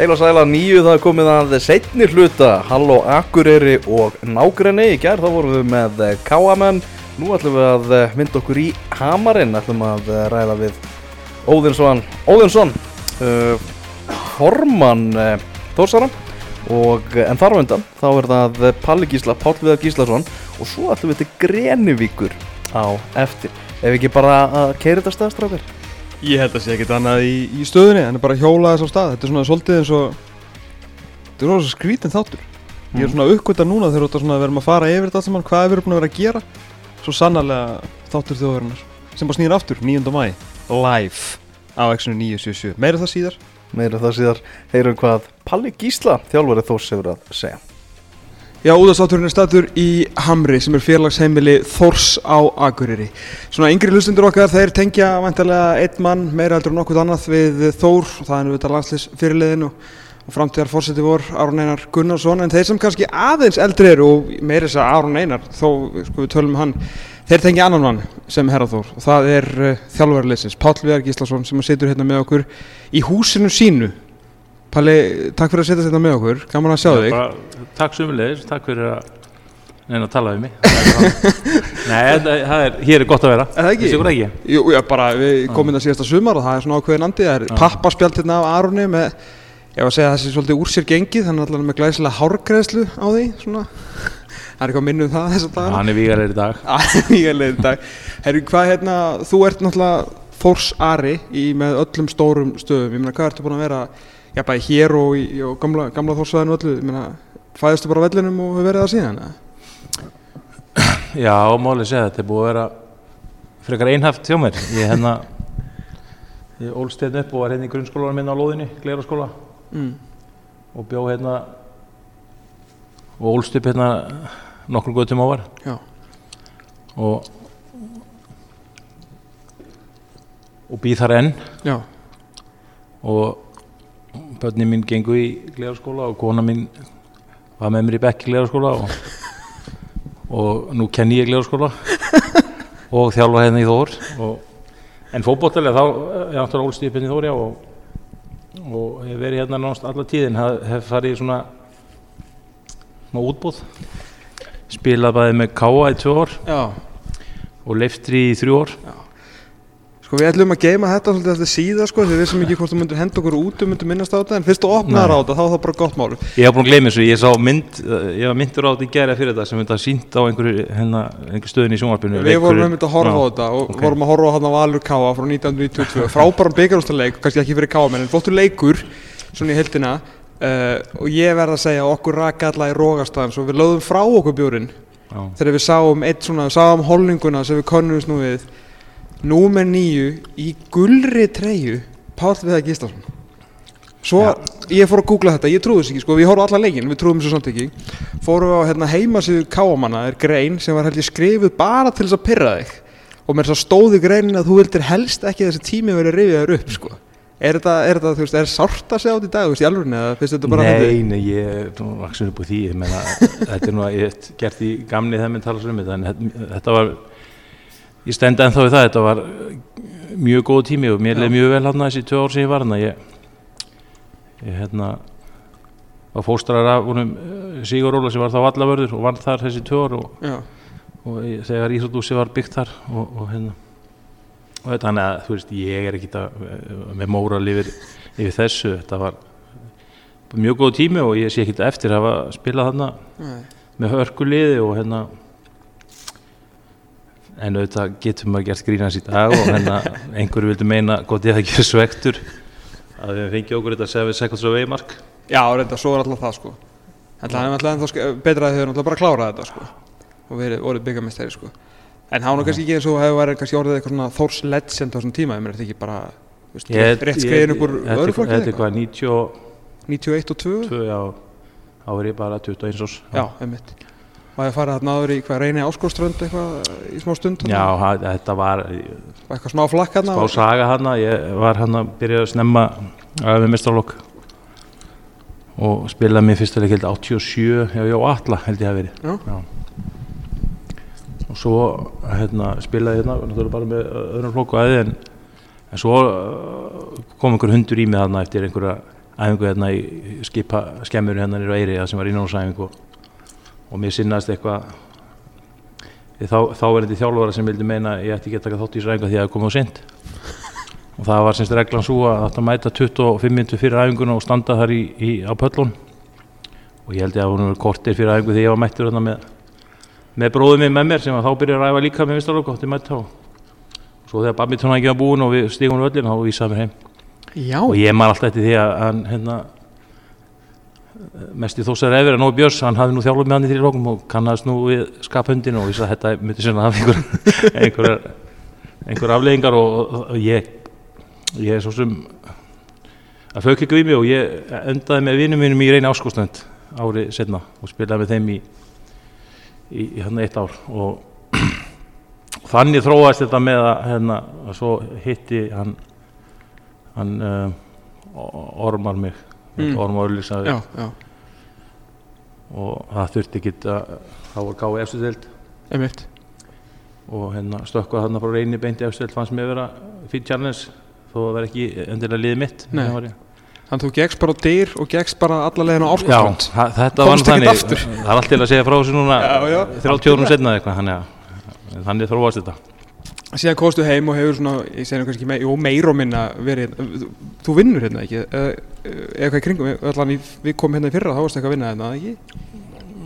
Heila sæla nýju það komið að setni hluta. Halló Akureyri og Nágrenni. Í gær þá vorum við með Káamenn Nú ætlum við að eh, vinda okkur í Hamarinn. Ætlum að eh, ræða við Óðinsson. Óðinsson uh, Formann uh, Þórsara. Og, eh, En þar á undan þá er það Palli Gísla, Páll Viðar Gíslason. Og svo ætlum við til Grenivíkur á eftir. Ef ekki bara að keira þetta staðstrákar Ég held að sé ekkert annað í, í stöðunni en bara hjóla þess á stað. Þetta er svona svolítið eins og Þetta er svona svo skrítin þáttur. Ég er svona uppgötta núna þegar svona verðum að fara yfir þetta saman Hvað er við búin að vera að gera. Svo sannarlega þáttur þjóðarinnar Sem bara snýr aftur 9. mæ Live á X-inu 977 Meira það síðar. Meira það síðar. Heyrum hvað Palli Gísla, þjálfari Þórs hefur að segja Já, útastátturinn er statur í Hamri sem er félagsheimili Þórs á Akureyri. Svona yngri hlustundur okkar, þeir tengja vantarlega einn mann meira heldur en nokkuð annað við Þór það er þetta landslis fyrirliðin og, og framtíðar fórseti vor Aron Einar Gunnarsson en þeir sem kannski aðeins eldri eru og meira þess að Aron Einar, þó sko við tölum um hann, þeir tengja annan mann sem herra Þór og það er uh, þjálfurleysins Páll Viðar Gíslason sem situr hérna með okkur í húsinu sínu. Palli, takk fyrir að setja þetta með okkur, gaman að sjá þig. Takk sumulegis, takk fyrir að neina að tala við mig. Það er Nei, það, það er, hér er gott að vera. Er það ekki? Ykkur ekki? Jú, já, bara við komum inn að síðasta sumar og það er svona ákveðin andi, það er pappaspjald hérna af Aroni með, ég var að segja að það sé svolítið úr sér gengið, þannig allavega með glæsilega hárgreðslu á því, svona, það er eitthvað minnum um það þess að dagana. Hann er vígarleir í dag. Mjög leiðin dag. Herru, hvað hérna, þú ert náttúrulega Þórs Ari í með öllum stórum stöðum, ég meina, hvað ertu búin að vera, já, bæði hér og í og gamla, gamla Þórsvæðinu öllu, ég meina, fæðistu bara vellinum og verið það síðan? Já, málið segja þetta er búið að vera frekar einhaft hjá mér. Ég hérna Ég ólst hérna upp og var hérna í grunnskólanum minn á lóðinni, Gleiraskóla Mm. og bjó hérna og ólst upp hérna nokkur göttum ávar. Og og býð þar enn. Já, og börnin mín gengu í gleðarskóla og kona mín var með mér í bekk í gleðarskóla og, og nú kenni ég gleðarskóla og þjálfa hérna í Þór og, en fótbottalega þá er náttúrulega ólst ég upp hérna í Þór já og, og hef verið hérna náttúrulega alla tíðin hef, hef farið í svona svona útbúð spilað bæði með Káa í tvö já. og Leiftri í þrjú ár Sko við ætlum að geima þetta svolítið eftir síða sko því við vissum ekki hvort þú myndir henda okkur út og myndir minnast á þetta en fyrst þú opnaðar Nei. á þetta þá er það bara gott mál Ég hef búin að gleyma þessu, ég sá mynd, ég var myndur á þetta í gæra fyrir þetta sem þetta sínt á einhverju, hérna, einhverju stöðin í sjónvarpinu. Við vorum einmitt að horfa á þetta og ok. vorum að horfa á hann á Valur Káa frá 1992 frábæran byggarústaleik, kannski ekki fyrir Káa en flottur leikur svona í heldina uh, og ég verð að segja númer nýju í gulri treyju Páll Viðar Gíslason. Svo ég fór að googla þetta, ég trúði þess ekki sko, við horfum allar leikin, við trúðum þessu samt ekki. Fórum við á hérna, heimasíðu káamanna er grein sem var held ég skrifuð bara til þess að pyrra þig. Og mér stóði greinin að þú vildir helst ekki að þessi tími verið rifiðar upp sko. Er þetta, er þetta, þú veist, er sárt að segja á þetta í dag, þú veist, í alveg eða finnst þetta bara Nei, fyndið? nei, ég er nú vaksin upp úr því, ég meina, þetta er nú að ég hef gert í gamni þegar minn tala svo um þetta, en þetta var, ég stend ennþá við það, þetta var uh, mjög góð tími og mér leið mjög vel hann þessi tvö ár sem ég var hann, ég, ég, hérna, var fóstrar af honum uh, Sigur Óla sem var þá vallavörður og vann þar þessi tvö ár og Já, og ég- þegar Íslandúsi var byggt þar og, og hérna. Og þetta þannig að þú veist ég er ekki með móral yfir, yfir þessu. Þetta var mjög góð tími og ég sé ekki eftir að hafa spilað þarna nei, með hörkuliði og hérna en auðvitað getur maður gert grínans í dag og hérna einhverju vildi meina gott ég það ekki svektur. Að við fengi okkur þetta 7 seconds away mark. Já, reynda, svo er alltaf það sko. En það er alltaf betra að þau eru alltaf bara að klára þetta sko. Og verið orðið byggamestari sko. En nú kannski ekki eins og hefur verið kannski orðið eitthvað svona Þórs legend á þessum tíma Ég meina þetta ekki bara veist, Ég- rétt skreiðin upp úr þetta er- er hvað 92 91 og 2 já. Þá er ég bara 21 árs. Já, einmitt Ég farið þarna áður í hvað reyni áskóströnd eitthvað í smá stund þarna? Já, ha- þetta var Og eitthvað smá flakk hérna spá saga hana, ég var hann að byrja að snemma að við mestralokk og spilaði mér fyrsta leik held 87 hjá Jó Atla held ég að verið Já. og svo hérna, spilaði hérna náttúrulega bara með öðrum flokku aðeins en, en svo uh, kom einhver hundur í mig þarna eftir einhverja æfingu hérna í skipa skemmur hérna nýra það sem var innanúsæfingu og, og mér sinnaðist eitthvað. Þá, þá er þetta þjálfara sem vildi meina ég ætti ekki að taka þátt í þessu æfingu því að það komið á sint og það var semst reglan svo að það átti að mæta 25 minntur fyrir æfinguna og standa þar í, í, á pöllun og ég held ég að hún var kortir fyrir æfingu því ég var mættur með, með bróðum minn með mér sem þá byrjar að æfa líka með mætt þá. Svo þegar badminton ekki var búin og við stígum völlin þá vísaði mér heim. Já, og ég man alltaf eftir því að hann hérna, mest í þósar að Nói Björns, hann hafði nú þjálfur með hann í þrjir lókum og kannast nú við skaphundin og vissi að þetta myndi sinna af einhver, einhver, einhver afleggingar og, og, og ég ég er svo sem að fauk ekki við mig og ég endaði með vinnum mínum í reyni áskostnönd ári setna og spilaði með þeim í, í, í hann eitt ár og þannig þróaðist þetta með að, hérna, svo hitti hann hann uh, ormar mig Mm. já, já, og það þurfti ekki að var gáði efstu deild einmitt. Og hérna stökkvað þarna frá reyni beint í efstu deild fannst mér vera fín challenge þó að vera ekki endilega liðið mitt. Þannig þú gegst bara á dyr og gegst bara alla leiðin á Já, áskotland þa- þetta var þannig. það er allt til að segja frá þessu núna Já, já. 30 árum setna eða eitthvað þannig að þannig þróast þetta Síðan komstu heim og hefur svona, ég segir nú kannski me jú, meir og minna verið þú, vinnur hérna ekki eða eitthvað í kringum, allan í, við komum hérna í fyrra þá varstu eitthvað að vinna hérna, ekki?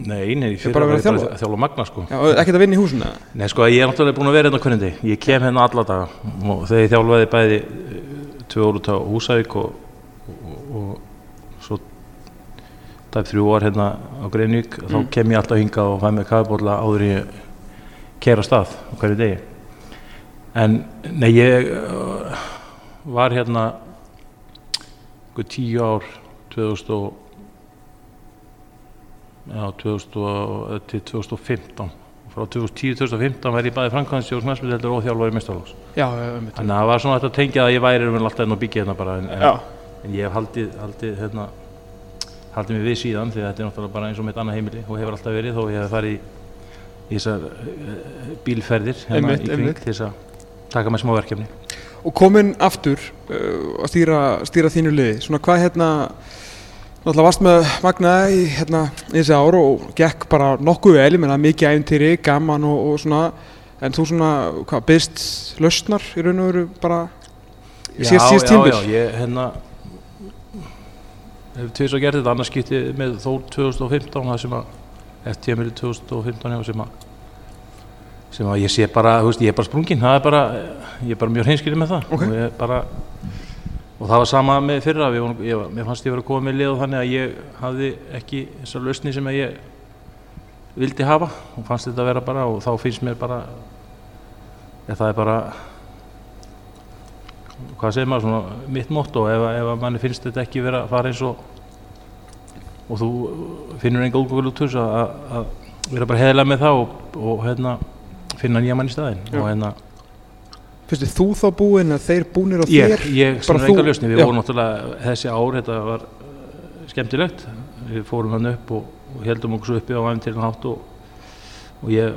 Nei, nei, Ég að verið bara að þjálfa magna sko Já, og ekkert að vinna í húsinu eða? Nei, sko, ég er náttúrulega búin að vera hérna hvernig deg ég kem hérna alla daga og þegar ég þjálfaði bæði eh, tvö ár út á Húsavík og, og, og svo tæp þrjú ár hérna á Greinvík þá Mm. kem ég alltaf hingað og fæ mig kafibólla áður ég kera stað hverju degi en nei ég uh, var hérna einhver tíu ár 2000 og já 2000 og, til 2015 frá 2010-2015 væri ég bæði knæsmyndeldur og þjálfari mestarlós Já, einmitt. Þannig að það var svona þetta að tengja að ég væri raunverulega alltaf enn og byggja hérna bara en, en, en ég hef haldið, haldið hérna haldið mig við síðan því að þetta er náttúrulega bara eins og mitt annað heimili og hefur alltaf verið þó ég hef farið í, í þessar uh, bílferðir hérna Einmitt, í kring til þess að taka með smá verkefni. Og komin aftur uh, að stýra, stýra þínu liði svona hvað hérna náttúrulega varst með Magna í, hérna, þessi ár og gekk bara nokkuð vel ég meina mikið æfintýri, gaman og, og svona en þú svona, hvað, byggst lausnar í raun og veru bara síðast síðast já, tímbil já, ég hérna hef tvis að gera þetta annars skipti með þó 2015 það sem að eftir tímili 2015 já, sem að sem að ég sé bara, þú veist, ég er bara sprungin það er bara, ég er bara mjög hreinskilið með það Ok. og ég bara og það var sama með fyrra, við, vorum- ég, mér fannst ég vera að koma með lið og þannig að ég hafði ekki þessar lausni sem að ég vildi hafa og fannst þetta að vera bara og þá finnst mér bara ja, það er bara hvað segir maður svona mitt motto ef, ef að manni finnst þetta ekki vera að fara eins og og þú finnur enga útgóðul út úr þessu að, að- að vera bara heðilega með það og, og hérna finna nýja mann í staðinn Já. og hérna Fyrstu þú þá búinn að þeir búnir á ég, þér ég bara sem þú- enga ljósni, við já. vorum náttúrulega þessi ár, þetta var uh, skemmtilegt við fórum hann upp og, og heldum okkur svo uppi á æfintýrin hátt og, og ég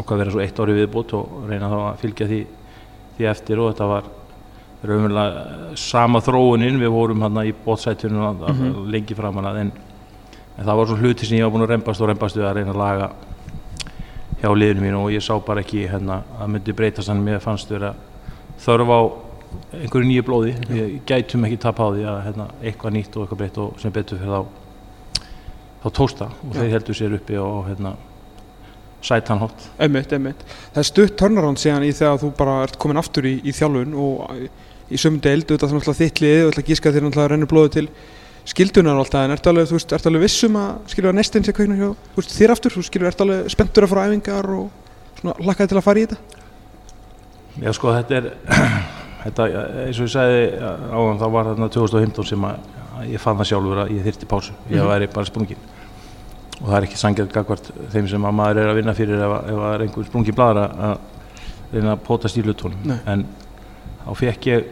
okkar vera svo eitt ári viðbútt og reyna þá að fylgja því, því eftir og þetta var raunverulega uh, sama þróunin, við vorum hann í bótsætunum Mhm. lengi framan að en, en það var svo hluti sem ég var búin að reymbast og reymbast við að reyna að laga hjá liðinu mínu og ég sá bara ekki hérna að myndi breytast að mér fannst vera þörf á einhverju nýju blóði. Við gætum ekki tapa á því að hérna, eitthvað nýtt og eitthvað breytt og sem betur fyrir þá þá tósta og Já. þeir heldur sér uppi og hérna sætan hótt einmitt, einmitt. það er stutt turnaround síðan í þegar þú bara ert komin aftur í, í þjálfun og í deild, auðvitað það er náttúrulega þitt lið og ætla að gíska þér náttúrulega rennur blóðu til skildunar og alltaf, en ertu alveg, þú veist, ertu alveg vissum að skilja að nestin sé kveikna hjá, þú veist, þér aftur, þú skilja, ertu alveg spenntur að fara æfingar og svona lakkaði til að fara í þetta? Já sko þetta er þetta, eins og ég sagði áðan þá var þarna 2015 sem að, að ég fann það sjálfur að ég þyrti pásu ég Mhm. væri bara sprungin og það er ekki sangjart gagvart þeim sem að maður er að vinna fyrir ef, að- ef það er einhver sprungin bladra að reyna að lutunum Nei. en þá fekk ég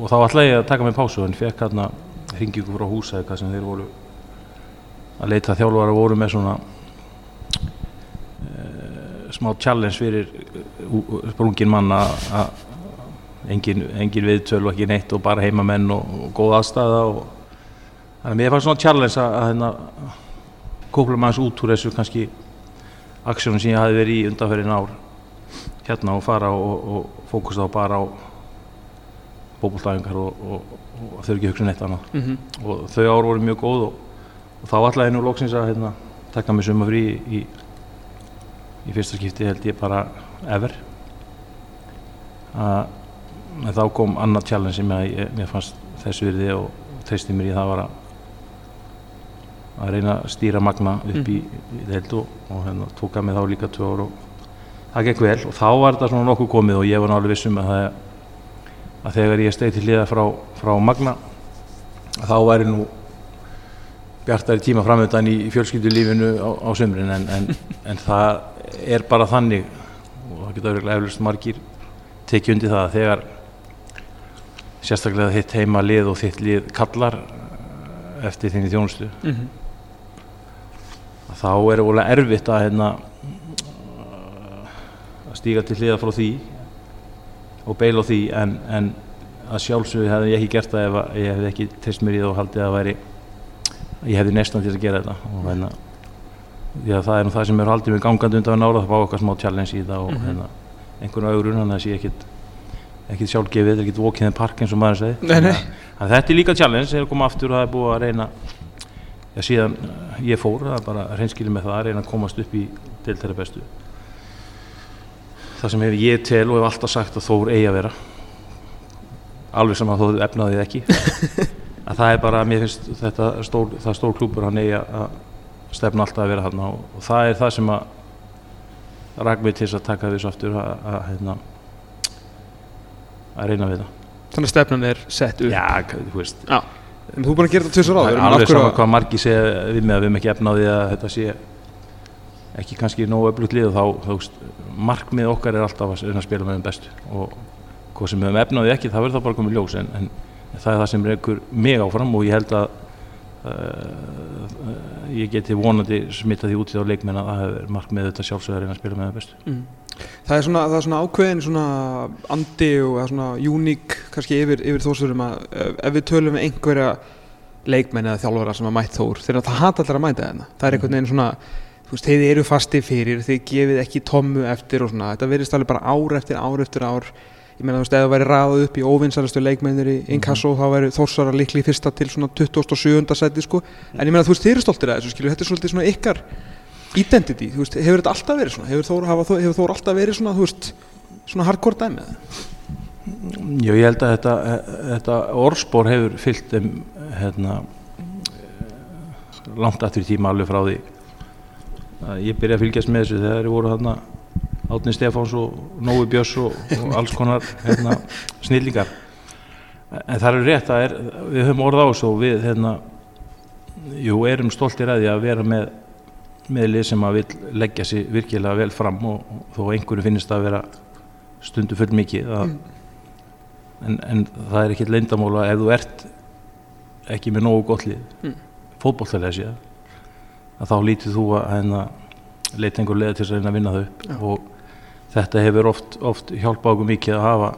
og þá ætlaði ég að taka mig pásu en fekk hérna hringingu frá húsa eða hvað sem þeir voru að leita. Þjálfara voru með svona e, smá challenge fyrir uh, sprungin mann að engin, engin viðtöl og ekki neitt og bara heimamenn og, og góð aðstæða og þannig að mér fannst svona challenge að, að hérna kópla maður út úr þessu kannski aksjónum sem ég hafi verið í undanferðin ár hérna og fara og, og fókusta á bara á bóbultæðingar og, og, og þau eru ekki að hugsa um neitt annað. Mm -hmm. og þau ár voru mjög góð og, og þá ætlaði nú loksins að hérna, taka mig suma frí í, í fyrsta skipti held ég bara ever. Að en þá kom annað challenge sem ég, ég, fannst þess virði og treysti mér í það var að að reyna að stýra magna upp í, í held og, og hérna, tók að mig þá líka tvö ár og það gekk vel. Og þá var þetta svona nokkuð komið og ég var náttúrulega vissum að það að þegar ég steið til hliða frá, frá Magna þá væri nú bjartari tíma framöndan í fjölskyldulífinu á, á sömrin en, en, en það er bara þannig og það getur auðvitað eflust margir tekið undir það að þegar sérstaklega þitt heima lið og þitt lið kallar eh, eftir þinni þjónustu Mhm. þá er það volið erfitt að hérna, að stíga til hliða frá því og beila á því en, en að sjálfsögðu hefði ég ekki gert það ef að ég hefði ekki treyst mér í það og haldið að væri ég hefði nestan til að gera þetta og hérna að það er nú það sem er haldið mig gangandi undan nála það fá okkar smá challenge í það og Mhm. hérna einhvern ögrun þannig að það sé ekkit ekkit sjálfgefið, er ekkit walk in the park eins og maður segi Nei, nei. Þannig að þetta er líka challenge þegar koma aftur og það er búið að reyna já síðan ég fór það er bara hreinskilið með það að reyna að komast upp í deiltæra bestu það sem hef ég tel og hef alltaf sagt að Þór eigi að vera alveg sem að þó efnaði ekki að það er bara, mér finnst þetta stór, það stór klúpur hann eigi að stefna alltaf að vera hann og, og það er það sem að rak mig til þess að taka þessu aftur að, að, hérna, að reyna við það. Þannig að stefnan er sett upp. Já, þú veist. Já. En þú er búin að gera þetta tvisar á Það er alveg saman hvað margi segja við mig að við erum ekki efnaði að þetta sé ekki kannski nógu öflugt lið og þá, veist, markmið okkar er alltaf að að spila með þeim bestu. Og hvað sem við hefum efnaði ekki, það verður þá bara komið ljós en, en það er það sem reykur mig áfram og ég held að uh, ég geti vonandi smita því út í þá leikmenn að það hefur markmið þetta sjálfsögð að reyna að spila með þeim bestu. Mm. Það er svona, það er svona ákveðin svona andi og það svona uník kannski yfir, yfir þósurum að ef, ef við tölum með einhverja leikmenn eða þjálfara sem að mætt þór þegar það hata allir að mæta þarna það er einhvern veginn svona þú veist, þeir eru fasti fyrir, þeir gefið ekki tommu eftir og svona, þetta verðist alveg bara ár eftir ár eftir ár. Ég meina þú veist, ef það væri raðað upp í óvinsalistu leikmennir í inkasso þá væri þórsara líkli fyrsta til svona 27. seti sko, en ég meina þú veist, þeir eru stoltir að þessu skilju, þetta er svolítið svona ykkar identity, þú veist, hefur þetta alltaf verið svona? Hefur Þór, Þór- hefur Þór alltaf verið svona, þú veist svona hardcore dæmi? Eða? Já, ég held að þetta, þetta orðspor hefur fyllt þeim hérna, langt aftur í tíma alveg frá því að ég byrja að fylgjast með þessu þegar þeir voru þarna Átni Stefáns og Nói Björns og, og alls konar hérna, snillingar en það er rétt að er, við höfum orð á þessu og við hérna, jú, erum stoltir að því að vera með með lið sem að vil leggja sig virkilega vel fram og, og þó einhverju finnist að vera stundu full mikið að en, en það er ekkert leindamóla ef þú ert ekki með nógu gott lið Mm. fótbolltælega séð að þá lítið þú að leita einhver leið til þess að reyna að vinna þau upp. Já. og þetta hefur oft, oft hjálpað okkur mikið að hafa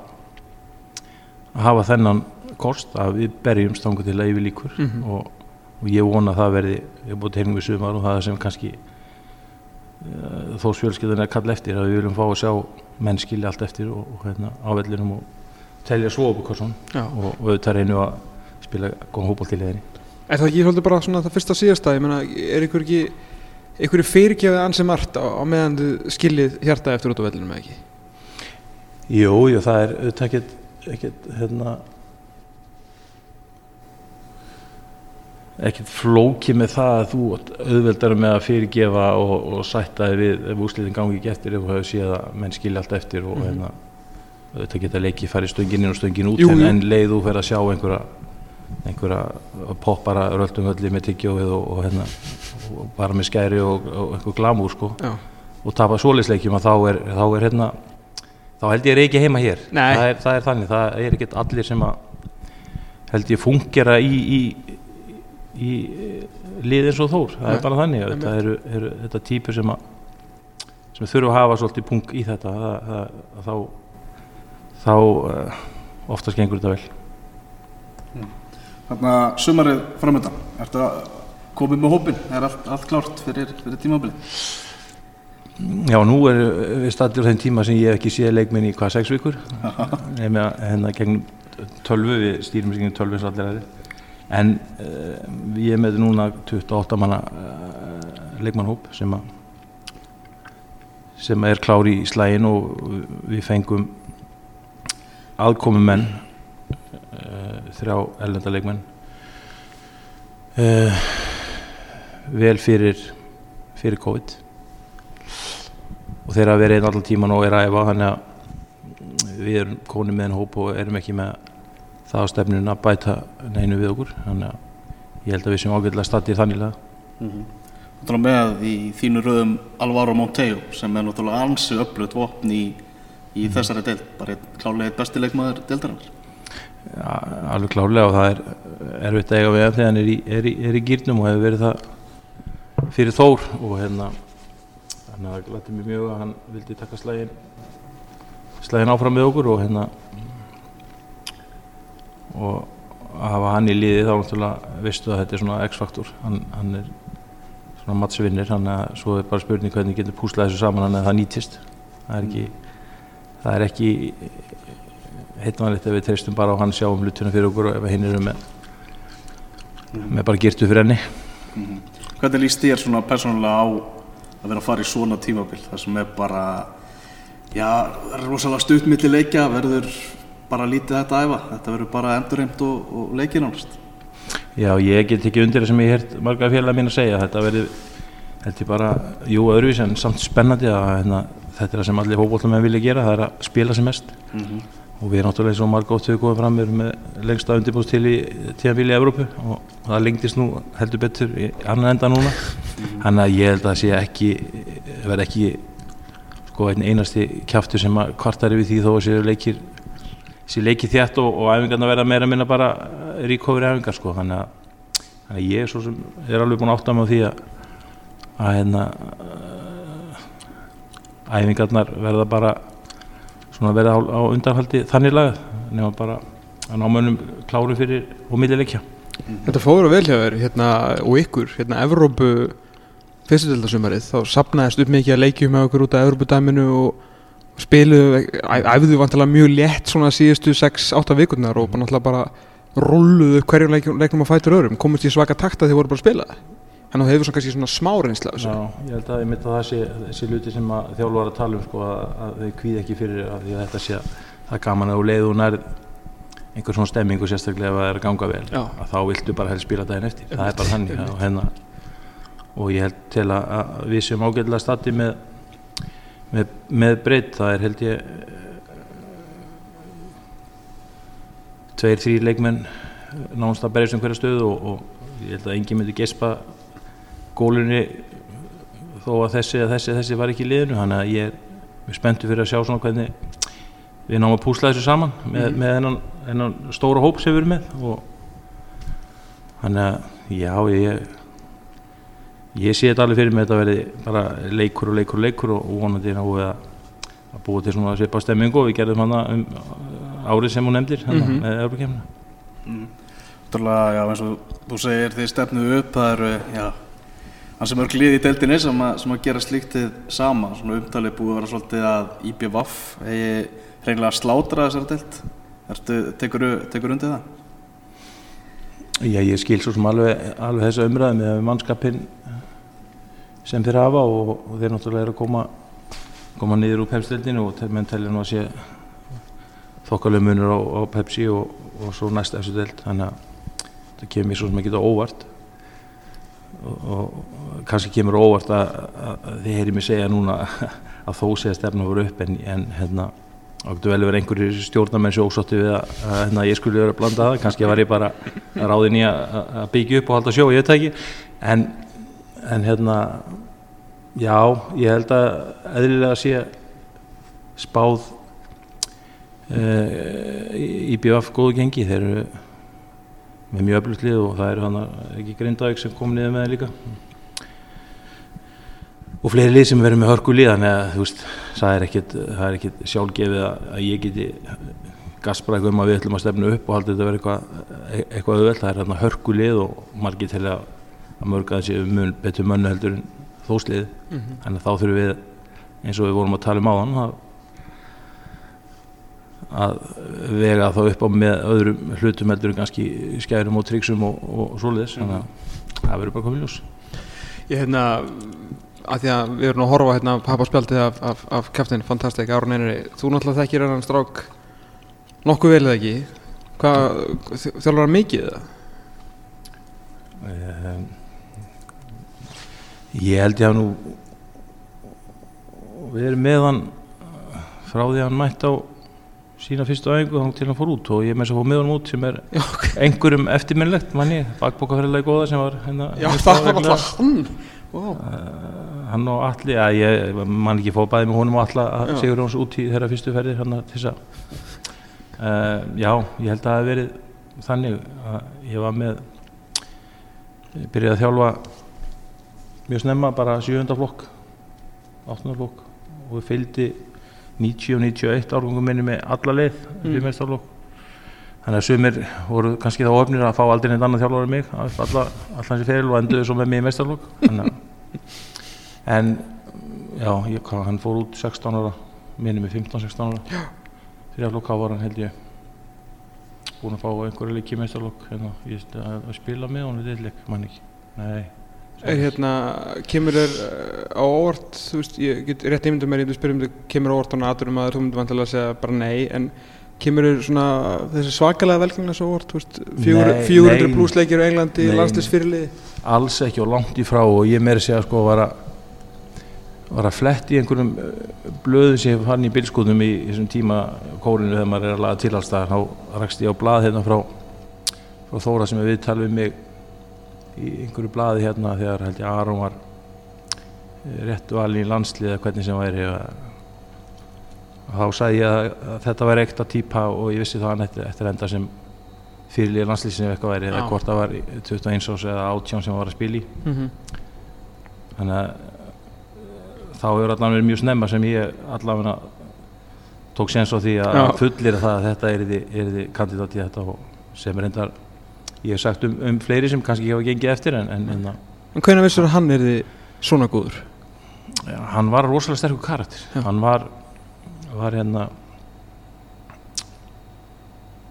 að hafa þennan kost að við berjum stangu til að yfir líkur Mhm. og, og ég vona að það verði ég búin til við sumar og það sem kannski uh, þó svjölskyldan er að kalla eftir að við viljum fá að sjá menn skilja allt eftir og, og hérna, á vellinum og telja svo upp og, og, og auðvitað reynu að spila góðan hópból til leðinni Er það ekki svolítið bara svona það fyrsta síðasta, ég meina, er ykkur ekki ykkur fyrirgefið ansi margt á, á meðan þið skiljið hjarta eftir út á vellinum eða ekki? Jú, jú, það er auðvitað ekkert, ekkert hérna ekkert flókið með það að þú auðveldar með að fyrirgefa og, og sætta þig við ef úrslitin gangi ekki eftir ef þú hefur séð að menn skilja allt eftir og Mhm. hérna auðvitað geta leikið farið stöngin inn og stöngin út Jú, en, jú. en leið þú fer að sjá einhverja einhverja poppara röldum hölli með tyggjóið og, og hérna og bara með skæri og, og einhver glamúr sko Já. og tapa svoleiðsleikjum að þá er, þá er hérna þá held ég er ekki heima hér Nei. það er, það er þannig, það er ekkert allir sem að held ég fungera í, í, í lið eins og þór, það Nei. er bara þannig Einmitt. þetta eru, eru þetta típur sem að sem þurfa að hafa svolítið pung í þetta það, það, að þá þá uh, oftast gengur þetta vel Þannig að sumarið framöndan, ertu að komið með hópin, er allt, allt klárt fyrir, fyrir tímabilið? Já, nú er við stættir á þeim tíma sem ég hef ekki séð leikminn í hvað sex vikur? Nefnir að hérna gegn tölvu, við stýrum sig gegn tölvu eins og allir aðri en uh, ég með núna 28 manna uh, leikmannhóp sem að sem er klári í slægin og við fengum aðkomumenn þrjá ellenda leikmenn. Uh, vel fyrir fyrir COVID. Og þeir hafa verið einn allan tíman og er að æfa þannig að við erum konið með einn hóp og erum ekki með það á stefnun að bæta neinu við okkur. Þannig að ég held að við sem ágætilega stattir þanniglega Mm -hmm. Þú talar með í þínu röðum Alvaro Monteo sem er náttúrulega ansi öflut vopn í, í þessari deild, bara einn klálega eitt besti leikmaður deildarinnar. Alveg klárlega og það er erfitt að eiga við hann þegar hann er í, er, í, er í gýrnum og hefur verið það fyrir Þór og hérna þannig að það glætti mér mjög að hann vildi taka slægin slægin áfram með okkur og hérna og að hafa hann í liði þá náttúrulega veistu að þetta er svona X-faktor. Hann, hann er svona mattsvinnir þannig að svo er bara spurning hvernig getur púslað þessu saman þannig að það nýtist. Það er ekki það er ekki heitvanlegt ef við treystum bara á hann sjá um hlutuna fyrir okkur og ef hinn eru með með bara girtu fyrir henni. Hvernig líst þér svona persónulega á að vera að fara í svona tímabil þar sem er bara, já, rosalega stutt milli leikja, verður bara lítið þetta æfa, þetta verður bara endurreimt og, og leikið nánast. Já, ég get ekki undir það sem ég hert marga félag mín að segja. Þetta verði, þetta er bara jú öðruvís en samt spennandi að hérna, þetta er það sem allir fókbóltamenn vilja gera það er að spila sem mest og við náttúrulega eins og marga ótt við komum fram við erum með lengsta undirbúst til í tíðanbíli í Evrópu. Og það lengdist nú heldur betur í annan enda núna. Þannig að ég held að það sé ekki verði ekki sko einasti kjaftur sem að kvartar yfir því þó að séu leikir séu leikir þjætt og, og æfingarna verða meira minna bara ríkofur æfingar sko. Þannig að, þannig að ég svo sem er alveg búin að átta mig á því að að hérna æfingarnar verða bara svona verða á, á undanhaldi þannig lagað nema bara að ná mönnum kláru fyrir og millileikja. Þetta fóður að vel hjá þér hérna, og ykkur, hérna Evrópu fyrstutildasumarið, þá sapnaðist upp mikið að leikjum með okkur út af Evrópudæminu og spiluðu, æ- æfðu vantilega mjög létt svona síðustu 6-8 vikurnar og bara náttúrulega bara rulluðu upp hverjum leiknum, að fætur öðrum, komist í svaka takta því voru bara að spila en þú hefur svona kannski svona smá reynsla af þessu. Já, ég held að ég mitt að það sé þessi luti sem að þjálfur að tala um sko, að, að þau kvíð ekki fyrir að því að þetta sé að það er gaman að þú leiðu nærð einhver svona stemmingu sérstaklega ef það er að ganga vel Já. að þá viltu bara helst spila daginn eftir það er bara þannig og, hérna, og ég held til að, að við sem ágætlega stati með, með, með breytt það er held ég tveir, þrý leikmenn nánast að berjast um hverja stöðu og, og ég held að enginn myndi gespa gólunni þó að þessi að þessi, þessi var ekki í liðinu þannig að ég er mjög spenntur fyrir að sjá svona hvernig við náum að púsla þessu saman með, með þennan, þennan stóra hóp sem við erum með og þannig að já ég ég sé þetta alveg fyrir mig að þetta verði bara leikur og leikur og leikur og vonandi náum við að, að búa til svona svipa stemmingu og við gerðum hana um árið sem hún nefndir Mhm. með Európa-kemna Náttúrulega, já, eins og þú segir, þið stefnuðu upp, það eru, já, hann sem er glið í deildinni sem að, sem að gera slíktið sama, svona umtalið búið að vera svolítið að IBVF hegi reynilega slátra þessari deild. Tekur, tekur undir það? Já, ég skil svo sem alveg, alveg þessa umræði með mannskapin sem þeir hafa og, og þeir náttúrulega eru að koma, koma niður úr pepsdeldinu og menn telja nú að sé þokkalega munur á, á Pepsi og, og svo næst þessu deld þannig að það kemur svo sem ekki á óvart og, og kannski kemur óvart að, að, að þið heyri mig segja núna að þó sé að stefna voru upp en, en hérna ákveðu vel verið einhverjir stjórnarmenn sem ósótti við að, að hérna, ég skulle vera að blanda það kannski var ég bara ráðin í að, byggja upp og halda sjó, ég veit ekki. En, en hérna já, ég held að eðlilega sé spáð uh, í BF góðu gengi eru með mjög öflutlið og það eru hann ekki Grindavík sem kom niður með þeim líka. Og fleiri lið sem verður með hörku lið þannig að þú veist, það er ekkit, það er ekkit sjálfgefið að, að ég geti gaspræk um að við ætlum að stefna upp og halda þetta verið eitthvað, e- eitthvað auðveld, það er hérna hörku lið og margir til að, að mörg að þessi mun, betur mönnu heldur en þóslið. Þannig að þá þurfum við eins og við vorum að tala um áðan að, að vega þá upp á með öðrum hlutum heldur en kannski skærum og tryggsum og, og, svoleiðis. Þannig að það verður bara komið ljós. Ég hérna, að því að við erum að horfa hérna pappaspjaldið af, af, af kæftin, fantastik, Árun Einari, þú náttúrulega þekkir hennan strák nokkuð vel eða ekki, hvað, þjálfur hann mikið eða? um, Ég held ég að nú við erum með hann frá því að hann mætti á sína fyrstu æfingu þá til hann fór út og ég með þess að fór með hann út sem er Já, ok. einhverjum eftirminnlegt manni, bakbókaferðilega góða sem var hérna, Já, hérna það var alltaf hann, wow. hann og Alli, að ég man ekki fóð bæði með honum og Alla að. Sigur Jóns út í þeirra fyrstu ferðir hann þess að uh, já, ég held að það hef verið þannig að ég var með ég byrjaði að þjálfa mjög snemma bara 7. flokk 8. flokk og við fylgdi 90 og 91 árgangum minni með alla leið Mm. fyrir þannig að sumir voru kannski þá ofnir að fá aldrei neitt annað þjálfur en mig að alla, allan þessi feril og enduðu svo með mig í mestarlokk að en já, ég, hann fór út 16 ára minni með 15-16 ára. Þrjaflokk var hann held ég. Búin að fá einhverju leiki í mestarlokk hérna, ég veist að, að spila með honum deillik, mann ekki. Nei, Er hérna, kemur þér uh, á óvart, þú veist, ég get rétt einmyndum mér, ég spyrum þig, kemur á óvart á naturum að þú myndir vantilega að segja bara nei, en kemur þér svona þessi svakalega velgengna svo óvart, þú veist, fjögur- Nei, 400 nei. plussleikir á Englandi, Nei. landslisfyrirliði? alls ekki og langt í frá og ég meiri segja sko var að var að fletti einhverjum eh, blöðum sem ég fann í bilskútum í þessum tíma kórinu þegar maður er að laga til alls það þá rakst ég á blað hérna frá frá Þóra sem er viðtal við mig í einhverju blaði hérna þegar held ég Aron var eh, rétt valin í landslið eða hvernig sem væri og þá sagði ég að, að þetta væri ekta típa og ég vissi það hann eftir, enda sem fyrirlið landslýsinu ef eitthvað væri eða hvort það var í 21 ás eða 18 sem var að spila í. Mm -hmm. þannig að eh, þá hefur allan verið mjög snemma sem ég allavega tók séns á því að fullir það að þetta er þið kandidat í þetta og sem er endar ég hef sagt um, um fleiri sem kannski ekki hafa gengið eftir en, en, en En hvernig vissur að hann er þið svona góður? ja, hann var rosalega sterkur karakter. Já. hann var, var hérna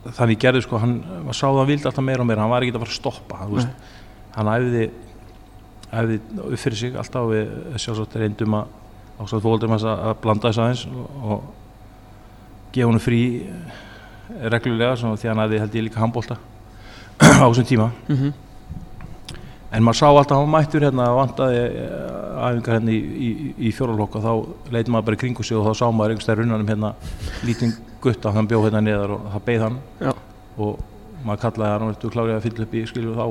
þannig gerði sko hann var sáð að hann vildi alltaf meira og meira. Hann var ekki að fara að stoppa veist, hann æfði æfði upp fyrir sig alltaf við sjálfsagt reyndum að ástætt fóldum að, að blanda þess aðeins og, og gefa hann frí eh, reglulega því hann æfði held ég líka handbólta á þessum tíma Mm -hmm. en maður sá alltaf að hann mættur hérna vantaði æfingar hérna í, í, í fjóralokk og þá leit maður bara í kringu sig og þá sá maður einhverstað runnanum hérna lítinn gutta, hann bjóð hérna neðar og það beið hann Já. og maður kallaði hann og þú klárið að fylla upp í skilu þá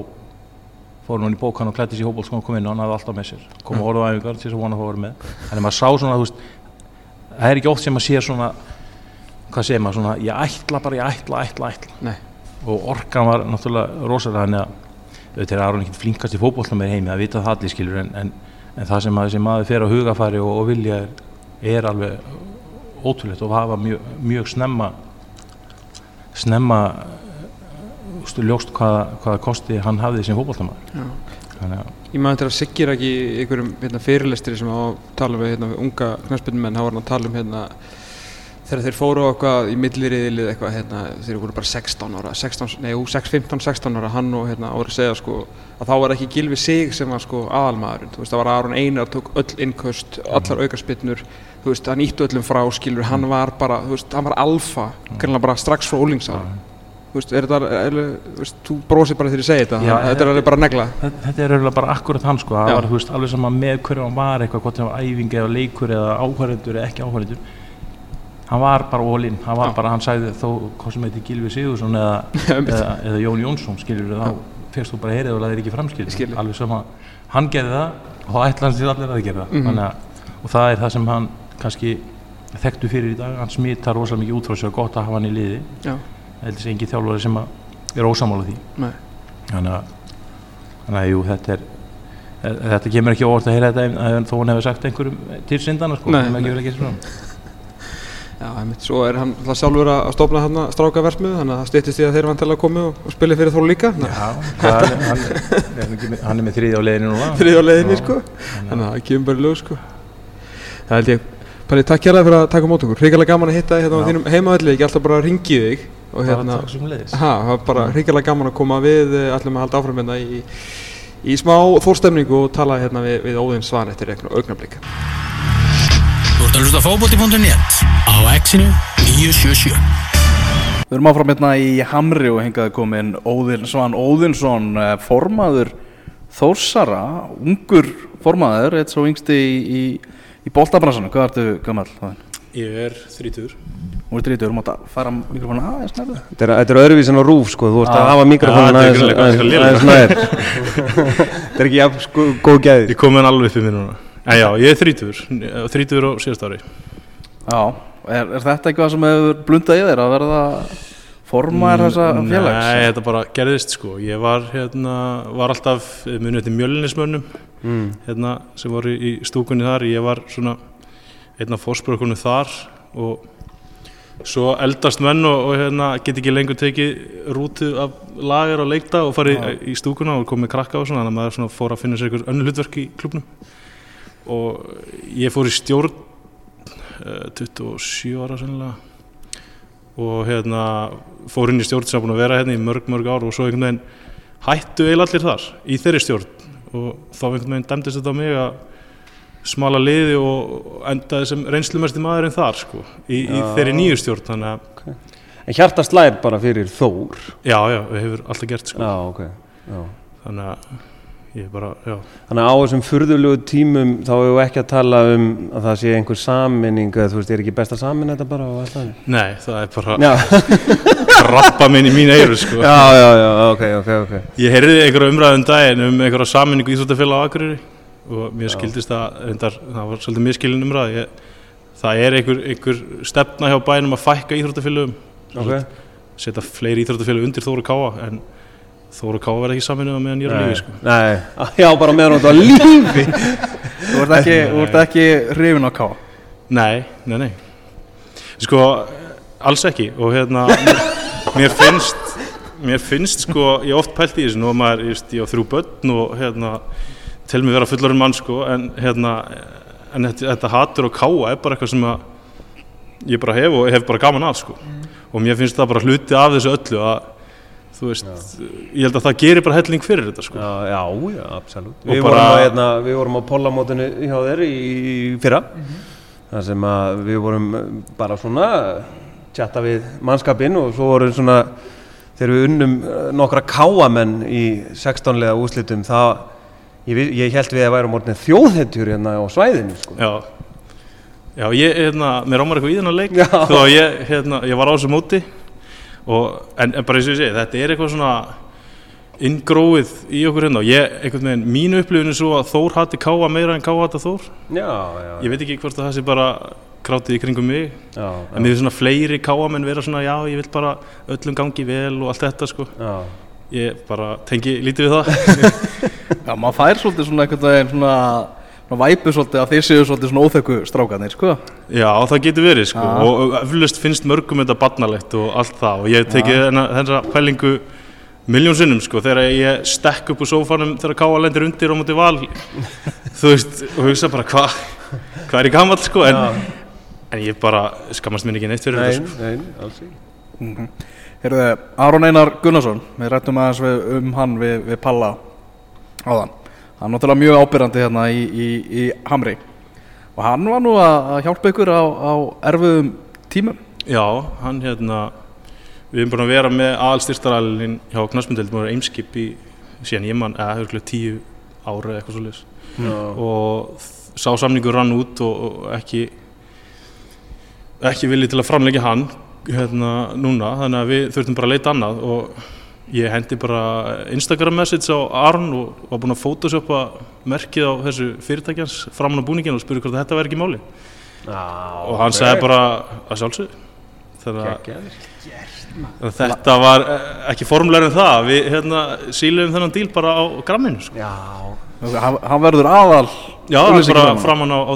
fór hann í bókan og klætti sér í hópólskon og kom inn og hann hafði alltaf með sér kom og orðið á æfingar til þess að vona að fá að vera með að maður sá svona, veist það er ekki oft sem maður sér svona hvað segir maður svona, ég ætla bara, ég ætla, ætla, ætla Nei. Og orkan var náttúrulega rosalega þannig að auðvitað er Aron ekkert flinkast í fótbollna með heimi að vita það allir skilur en, en, en það sem maður, sem maður fer á hugafæri og, og vilja er, er alveg ótrúlegt og hafa mjög, mjög snemma snemma uh, stu, ljóst hvaða, hvaða kosti hann hafði sem að Ég maður til að Siggi er ekki í einhverjum hérna, fyrirlestri sem á að tala við hérna, unga knæspinnumenn, þá var hann að tala um hérna, þegar þeir fóru eitthvað í milliriðilið eitthvað, hérna, þeir voru bara 16 ára, 16, nei, jú, 6, 15, 16 ára, hann og hérna ára að segja sko, að þá var ekki Gilvi Sig sem var sko aðalmaðurinn, þú veist, það var Aron Einar tók öll innköst, allar aukarspinnur, þú veist, hann ítti öllum frá, skilur, hann var bara, þú veist, hann var alfa, greinlega bara strax frá ólingsára. Þú veist, er þetta, er, þú veist, þú brosir bara þegar ég segi þetta, Já, þetta er alveg bara negla. þetta, er auðvitað bara akkurat hann sko, það var þú veist, alveg sama með hverju hann var eitthvað, hvort það var æfingi eða leikur eða áhverjandur eða ekki áhverjandur hann var bara ólinn, hann var Já. bara, hann sagði þó hvað sem heiti Gilvi Sigursson eða, eða, eða Jón Jónsson skilur þá fyrst þú bara heyrið og laðir ekki fram Skilur. alveg sama, hann gerði það og þá ætla hann sér allir að gera það. Þannig að, og það er það sem hann kannski þekktu fyrir í dag, hann smitar rosalega mikið út frá sér gott að hafa hann í liði. Sé engin þjálfari sem er ósamála því. Þannig að, þannig að jú, þetta er Þetta kemur ekki óvart að heyra þetta ef þó hann hefur sagt einhverjum til syndana sko, Nei, sem ekki nei. verið að gera svona. Já, einmitt, svo er hann alltaf sjálfur að stofna hann strákaversmið, þannig að það stýttist í að þeir vantilega komi og, og spili fyrir Þór líka. Já, hann, hann, með- hann er með þriði á leiðinu núna. Þrið á leiðinni, Já, sko. þannig að það kemur bara í ljós, sko. Það held ég, Palli, takk kærlega fyrir að taka mót okkur. Ríkilega gaman að hitta þig hérna á Já. þínum heimavelli, ekki alltaf bara að ringi þig. Og hérna, takk sem leiðis. ha, það var bara ríkilega gaman að koma við, eh, ætlum að halda áfram Þú ert að hlusta á fótbolti.net á Exinu 977 Við erum áfram hérna í Hamri og hengaði komin Óðinn Svan Óðinsson, eh, formaður Þórsara, ungur formaður, eitt svo yngsti í, í, í boltabransanum. Hvað ertu gammal? Ég er þrítur. Þú ert drítur, þú mátt að fara mikrofónu aðeins nærðu. Þetta er, þetta er öðruvísin á rúf sko, þú ert að Ah. hafa Ah, er aðeins greinilega aðeins- eitthvað lélegt. aðeins nær. Þetta er ekki jafn sko, góð gæðir. Ég kom með hann alveg upp í mér núna. En já, ég er þrítur. Þrítur á síðast ári. Já, er, er þetta eitthvað sem hefur blundað í þér að verða formaður þessa félags? Nei, þetta bara gerðist sko. Ég var, hérna, var alltaf munið til mjölinismönnum Mm. hérna, sem voru í stúkunni þar. Ég var svona einn af fórspörkunum þar og svo eldast menn og, og hérna, get ekki lengur tekið rútu af lager og leikta og farið í stúkuna og komið krakka og svona þannig að maður svona fór að finna sér einhver önnu hlutverk í klubnum og ég fór í stjórn uh, 27 ára sennilega og hérna fór inn í stjórn sem er búin að vera hérna í mörg mörg ár og svo einhvern veginn hættu eiginlega allir þar í þeirri stjórn og þá einhvern veginn dæmdist þetta á mig að smala liði og endaði sem reynslumesti maðurinn þar sko, í, í þeirri nýju stjórn þannig að En hjarta slær bara fyrir Þór. já, já, við hefur alltaf gert sko. Já, ok. Já. þannig að bara, já. Þannig að á þessum furðulegu tímum þá hefur við ekki að tala um að það sé einhver saminning eða þú veist, er ekki best að samin þetta bara og allt það? nei, það er bara Já, krabba minn í mín eiru sko. já, já, já, ok, ok, ok. Ég heyrði einhverja umræðum daginn um einhverja saminningu íþróttafélag á Akureyri og mér skildist það, reyndar, það var svolítið miskilin umræð ég, það er einhver, einhver stefna hjá bænum að fækka íþróttafélagum Ok, setja fleiri íþróttafélag undir Þóru Káa en Þóru Káa verði ekki saminuð meðan ég er lífi sko. Nei, já, bara meðan var á lífi. Þú ert ekki, þú ekki hrifin á ká. Nei, nei, nei. Sko, alls ekki. Og hérna mér finnst mér finnst sko, ég hef oft pælt í þessu. Nú að maður, ég, veist, ég á þrjú börn og hérna, tel mig vera fullorinn mann sko, en hérna en þetta, þetta hatur og káa er bara eitthvað sem að ég bara hef og hef bara gaman að sko. Og mér finnst það bara hluti af þessu öllu að þú veist, ég held að það gerir bara helling fyrir þetta sko. Já, já, já, absolutt. Við, bara- vorum á, hérna, við vorum á pollamótinu hjá þér í, í fyrra, þar sem að við vorum bara svona tjatta við mannskapinn og svo vorum svona, þegar við unnum eh, nokkra káamenn í 16-lega úslitum, þá, ég, ég held við að værum orðin þjóðhetjur hérna á svæðinu, sko. Já, já ég, hérna, mér rámar eitthvað í þennan leik. Þó að ég, hérna, ég var á þessu móti og, en, en bara eins og ég segi, þetta er eitthvað svona inngróið í okkur hérna. Og ég, einhvern veginn, mín upplifin er svo að Þór hati káa meira en káa hati Þór. Já, já, ég veit ekki hvort að það sé bara krátið í kringum mig. Já, en mér finnst svona fleiri káamenn vera svona já, ég vil bara öllum gangi vel og allt þetta sko. Já, ég bara tengi lítið við það. Já, maður fær svolítið svona einhvern veginn svona væpu svolítið að þeir séu svolítið svona óþekku strákanir, sko. Já, það getur verið sko Já. og eflaust finnst mörgum þetta barnalegt og allt það og ég hef tekið þennan- þessa pælingu miljón sinnum sko þegar ég stekk upp úr sófanum þegar Káa lendir undir á móti val þú veist og hugsa bara hvað hva er ég gammal sko en, en ég bara skammast mér ekki neitt fyrir þetta sko nei, alls ekki. Heyrðu, Aron Einar Gunnarsson, við rættum aðeins um hann við, við Palla áðan. Hann er náttúrulega mjög ábyrrandi hérna í, í, í Hamri. Og hann var nú að að hjálpa ykkur á, á erfiðum tímum. Já, hann hérna við erum búin að vera með aðalstyrtaralinn hjá knastmyndeldum og eimskip í síðan ég mann, eða höfðlega tíu ára eða eitthvað svo leis og sá samningur rann út og, og ekki ekki viljið til að framleggja hann hérna núna, þannig að við þurftum bara að leita annað og ég hendi bara Instagram message á Aron og var búinn að photoshopa merkið á þessu fyrirtækjans framan á búningin og spurði hvort þetta væri ekki máli Já, og hann sagði bara að Gekkjaður. Þetta var eh, ekki formulegur en það, við hérna síluðum þennan díl bara á gramminu sko. Já, Hann hann verður aðal Já, bara framann á, á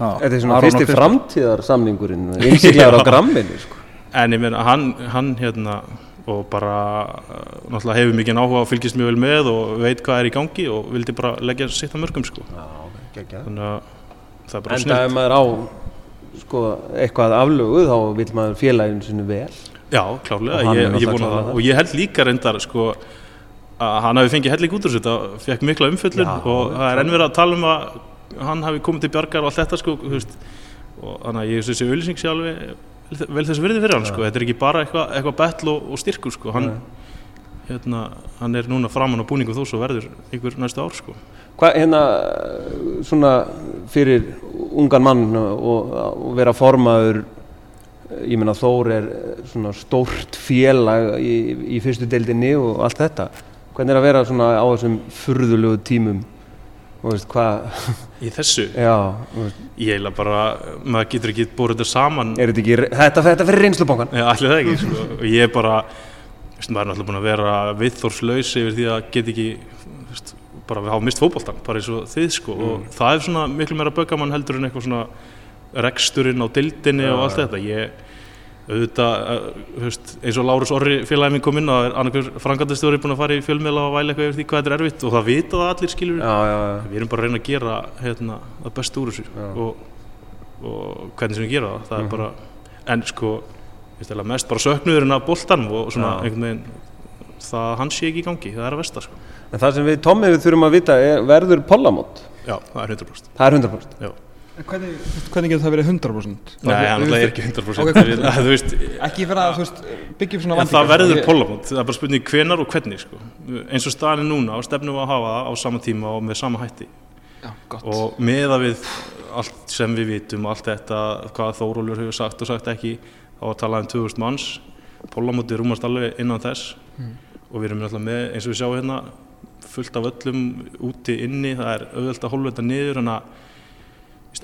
Já, þetta er svona Aron og fyrsti Kristján. framtíðarsamningurinn, innsiklegar á gramminu, sko. En ég meina, hann, hann hérna og bara uh, náttúrulega hefur mikið áhuga og fylgist mjög vel með og veit hvað er í gangi og vildi bara leggja sitt að mörgum sko. Já, geggjað. Þannig að það er bara ef snilt. maður á sko, eitthvað aflögu þá vil maður félaginu sinu vel. Já, klárlega, ég, er ég vona það. það. Og ég held líka reyndar sko að hann hafi fengið helling út úr þetta fekk mikla umfjöllun Já, og það er enn verið að tala um að hann hafi komið til bjargar og allt þetta sko, og þannig að ég þessi auðlýsing sé alveg vel- þessi virði fyrir hann sko, þetta er ekki bara eitthvað eitthva betl og, og styrkur sko, hann, hérna, hann er núna framann á búningum þó svo verður einhver næstu ár sko. Hvað hérna svona fyrir ungan mann og, og vera formaður ég meina Þór er svona stórt félag í, í fyrstu deildinni og allt þetta. Hvernig er að vera svona á þessum furðulegu tímum veist Í þessu, já, ég heila bara, maður getur ekki búið þetta saman. Þetta ekki þetta, þetta fyrir ekki, sko. og ég er bara, veist, maður er náttúrulega búin að vera viðþórslaus yfir því að get ekki, veist, bara við hafa mist fótboltan, bara eins og þið, sko, og það er svona miklu meira böggamann heldur en eitthvað svona reksturinn á dildinni og allt þetta, ég, auðvitað, þú veist, eins og Lárus Orri félagið minn kom inn er annarkur frangandastjóri búin að fara í fjölmiðla og væla eitthvað yfir því hvað þetta er erfitt og það vita það allir skilur já, já, já, við erum bara að reyna að gera hérna, það best úr þessu og, og hvernig sem við gera það það er bara, en sko veist, mest bara söknuðurinn af boltanum og svona einhvern veginn það að hann sé ekki í gangi, það er að versta sko. en það sem við Tommi við þurfum að vita er, verður pollamót? Já, það er 100% það er 100% já. En Hvernig, hvernig getur það verið 100%? Nei, Þú er ekki 100% Ok, okay, þú veist, Ekki fyrir að, veist, byggja upp svona en það verður pollamót það er bara spurning hvenar og hvernig sko. eins og staðin er núna og stefnum við að hafa það á sama tíma og með sama hætti. Já, og meða við allt sem við vitum, allt þetta hvað Þórólfur hefur sagt og sagt ekki þá var talað um 2000 manns. Pólamóti rúmast alveg innan þess. Og við erum alltaf með, eins og við sjáum hérna fullt af öllum úti inni. Það er auðvelt að hólfa þetta niður en að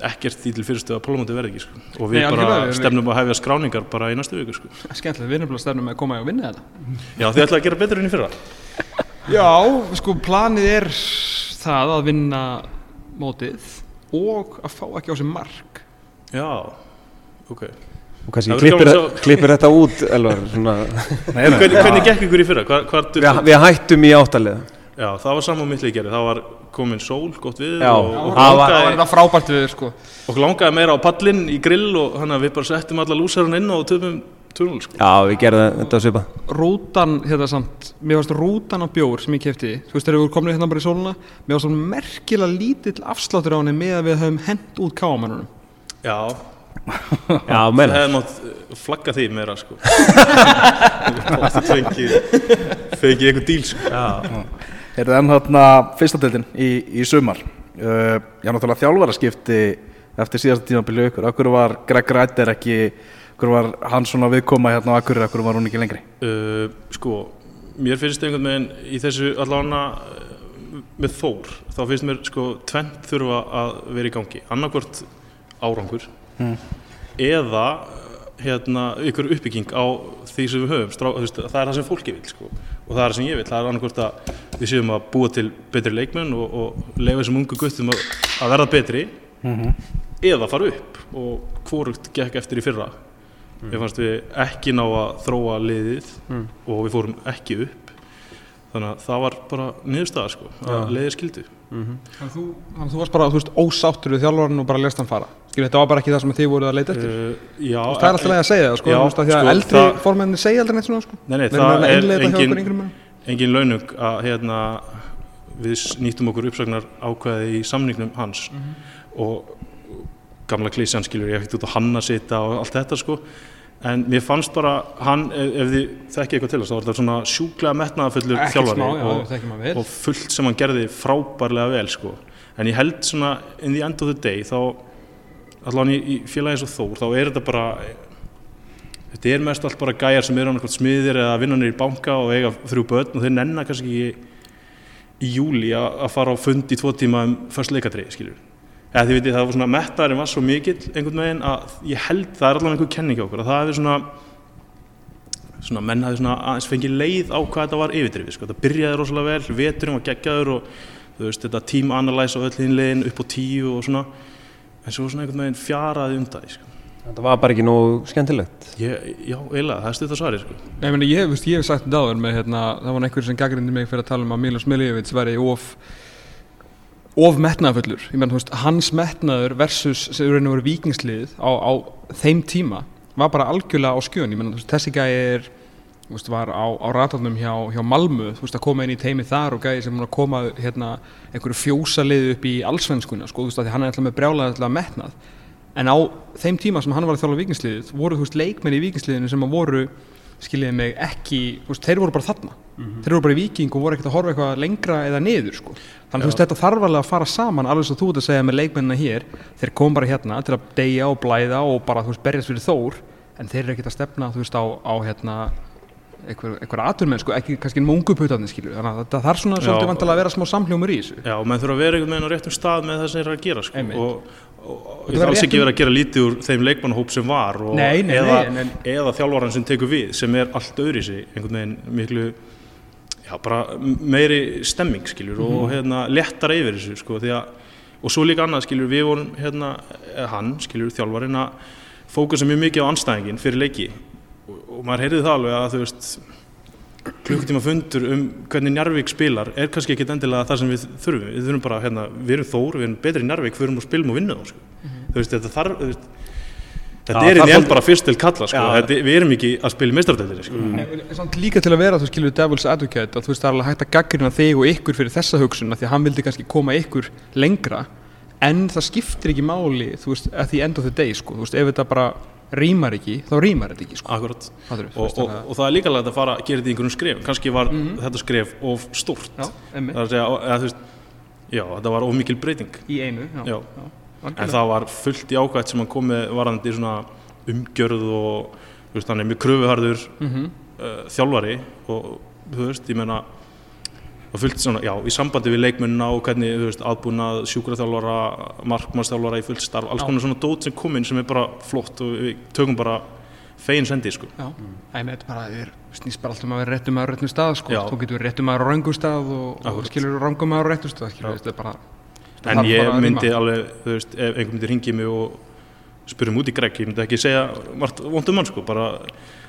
ekkert því til fyrirstöðu að Pólamóti verði ekki sko. og við Nei, bara við- stefnum að hefja skráningar bara í næstu viku sko. Skemmtilegt, við erum bara stefnum með að koma og vinna þetta Já, þið ætlaði að gera betur enn í fyrra Já, sko, planið er það að vinna mótið og að fá ekki á sig mark Já, ok og kannski klippir, að klippir þetta út Elvar, svona, Nei, hvernig gekk ykkur í fyrra? Hvar, hvar við, við hættum í áttalega Já, það var saman mittlega gerði, það var komin sól, gott við Já, og, og, það var- Það var langaði, þetta frábært við, sko. Og langaði meira á pallinn í grill og þannig að við bara settum alla lúsarinn inn og töfum 2-0 sko. já, við gerðum þetta svipa Rútan, hérna samt, mér varst rútan á bjór sem ég kefti, þú veist þegar við komum hérna bara í sóluna mér varst svona merkilega lítill afsláttur á henni með að við höfum hent út káamannunum Já, já, það menn hefði mátt uh, flagga því meira sko. Það fengið fengið einhver díl sko. Er það enn hérna fyrsta deildin í, í sumar. Uh, Já, náttúrulega þjálfaraskipti eftir síðasta tímabili ykkur Akkur var Greg Rættir ekki Akkur var hann svona viðkoma hérna á Akkur Akkur var hún ekki lengri? Uh, Sko, mér finnst einhvern veginn í þessu allavega uh, með Þór, þá finnst mér sko tvent þurfa að vera í gangi. Annarkvort árangur eða hérna, ykkur uppbygging á því sem við höfum. Strá, það er það sem fólki vil sko. Og það er það sem ég vil, það er annarkvort að við séum að búa til betri leikmenn og, og leifa þessum ungu guttum að, að verða betri. Eða fara upp. Og hvorugt gekk eftir í fyrra. Mér fannst við ekki ná að þróa liðið og við fórum ekki upp. Þannig að það var bara niðurstaða sko, að leiðir skildu. Þannig að þú, þannig að þú varst bara, þú veist, ósáttur við þjálfarinn og bara lest hann fara Skilur, þetta var bara ekki það sem þið voruð að leita eftir. Uh, Já, Það er alltaf leið að segja það, sko, Já, þú veist, að því að sko, eldri það- formenni segja aldrei neitt svona, sko. Nei, nei, erum það að er engin, engin launung að hérna, við nýttum okkur uppsagnar ákvæði í samningnum hans. Og gamla klísjan skilur ég ekkert út á hann að sita og allt þetta sko. En mér fannst bara hann, ef, ef þið þekki eitthvað til þess þá var þetta svona sjúklega metnaðafullur þjálfari smá, já, og, og fullt sem hann gerði frábærlega vel sko. En ég held svona in the end of the day þá allan í, í félagi eins og Þór þá er þetta bara þetta er mest allt bara gæjar sem eru annarkvæmt smiðir eða vinnanir í banka og eiga þrjú börn og þeir nennar kannski ekki í júli að fara á fund í tvo tíma um fyrst leikadrið skilur eða þið veitir það var svona mettaðurinn var svo mikill einhvern veginn að ég held það er allan einhver kenning á okkur að það er svona svona menn hafði svona aðeins fengið leið á hvað þetta var yfirdrifið sko. þetta byrjaði rosalega vel, veturinn var geggjaður og þú veist, þetta team analyze á öll hinlegin upp á tíu og svona en svo svona einhvern veginn fjaraði undan því sko. Þetta var bara ekki nógu skemmtilegt. ég, já, eiginlega, það er stutt að svari sko. Nei, meni, ég, veist, ég hef sagt þetta áður með hérna, það var einhver sem gaggrindi mig fyrir að tala um að Milos Miljevic væri of of metnaðfullur ég menn, þú veist, hans metnaður versus sem raun og veru vikingslið á, á þeim tíma var bara algjörlega á skjön ég menn, þessi gæi er veist, var á, á ratarnum hjá, hjá Malmö veist, að koma inn í teimi þar og gæi sem að koma hérna, einhverju fjósalið upp í allsvenskuna, sko, að því hann er alltaf með brjálega alltaf metnað. En á þeim tíma sem hann var að þjála vikingsliðið voru, veist, leikmenn í vikingsliðinu sem að voru skiljiði mig ekki, þeir voru bara þarna. Þeir voru bara í viking og voru ekkert að horfa eitthvað lengra eða niður, sko. Þannig veist, þetta þarf alveg að fara saman alveg svo þú ert að segja með leikmennina hér. Þeir kom bara hérna til að deyja og blæða og bara, berjast fyrir þór en þeir eru ekkert að stefna, veist, á, á hérna einhver, einhver aturmenn, sko, ekki kannski munguputarnir, skilju, þannig að þetta þarf svona svolítið vantilega að vera smá samhljómur í þessu Já, og menn þurfa að vera einhvern veginn á réttum stað með það sem þeir eru að gera sko. Einmitt. og, og, og ég þarf alls ekki verið að gera lítið úr þeim leikmannhóp sem var og, Nei, nei, eða, nei, eða þjálfaran sem tekur við sem er allt öðri sig einhvern veginn miklu já, bara meiri stemming skiljur Mhm. og hérna, lettar yfir þessu sko, því að, og svo líka annað skiljur við vorum hérna, eða hann skiljur þjálfarinn að fókusa mjög mikið á anstæðingin fyrir leiki og, og maður heyrði það alveg að þú veist klukkutíma fundur um hvernig Njarvík spilar er kannski ekkit endilega það sem við þurfum við þurfum bara, hérna, við erum þór, við erum betri í Njarvík við erum að spilum og vinna þá sko. þú veist, þetta þarf veist, þetta Já, er í svolítið- bara fyrst til kalla sko. Já. þetta, við erum ekki að spila í meistardældinni sko. En Samt líka til að vera þú skilur devil's advocate að þú veist það er alveg hægt að gaggrina þig og ykkur fyrir þessa hugsun af því að hann vildi kannski koma ykkur lengra en það skiptir ekki máli þú veist rýmar ekki þá rýmar þetta ekki sko. Akkurat. Þú og, og, að- og það er líka lægt að fara að gera þetta í einhverjum skref kannski var þetta skref of stórt. Já, það er að segja, eða, veist, já, þetta var of mikil breyting. Í einu já, Já. en það var fullt í ákvæmt sem hann kom með varandi svona umgjörð og veist, hann er mjög kröfuharður Mhm. uh, þjálfari og þú veist, ég meina og fullt svona, já, í sambandi við leikmunna og hvernig, þú veist, aðbúnað sjúkraþjálfara, markmannsþjálfara í fullt starf alls Já. konar svona dót sem kom inn sem er bara flott og við tökum bara fegin sendi, sko. Já, æmi, þetta bara er, snýst bara alltaf um að vera réttum maður á réttum stað, sko, Já. þú getur verið réttum maður á röngum stað og, og skilur röngum maður á réttum stað, skilur, þetta er bara en ég myndi alveg, þú veist, ef einhver myndi ringið mig og spurði út í Greg, ég myndi ekki segja margt vondum mann, sko, bara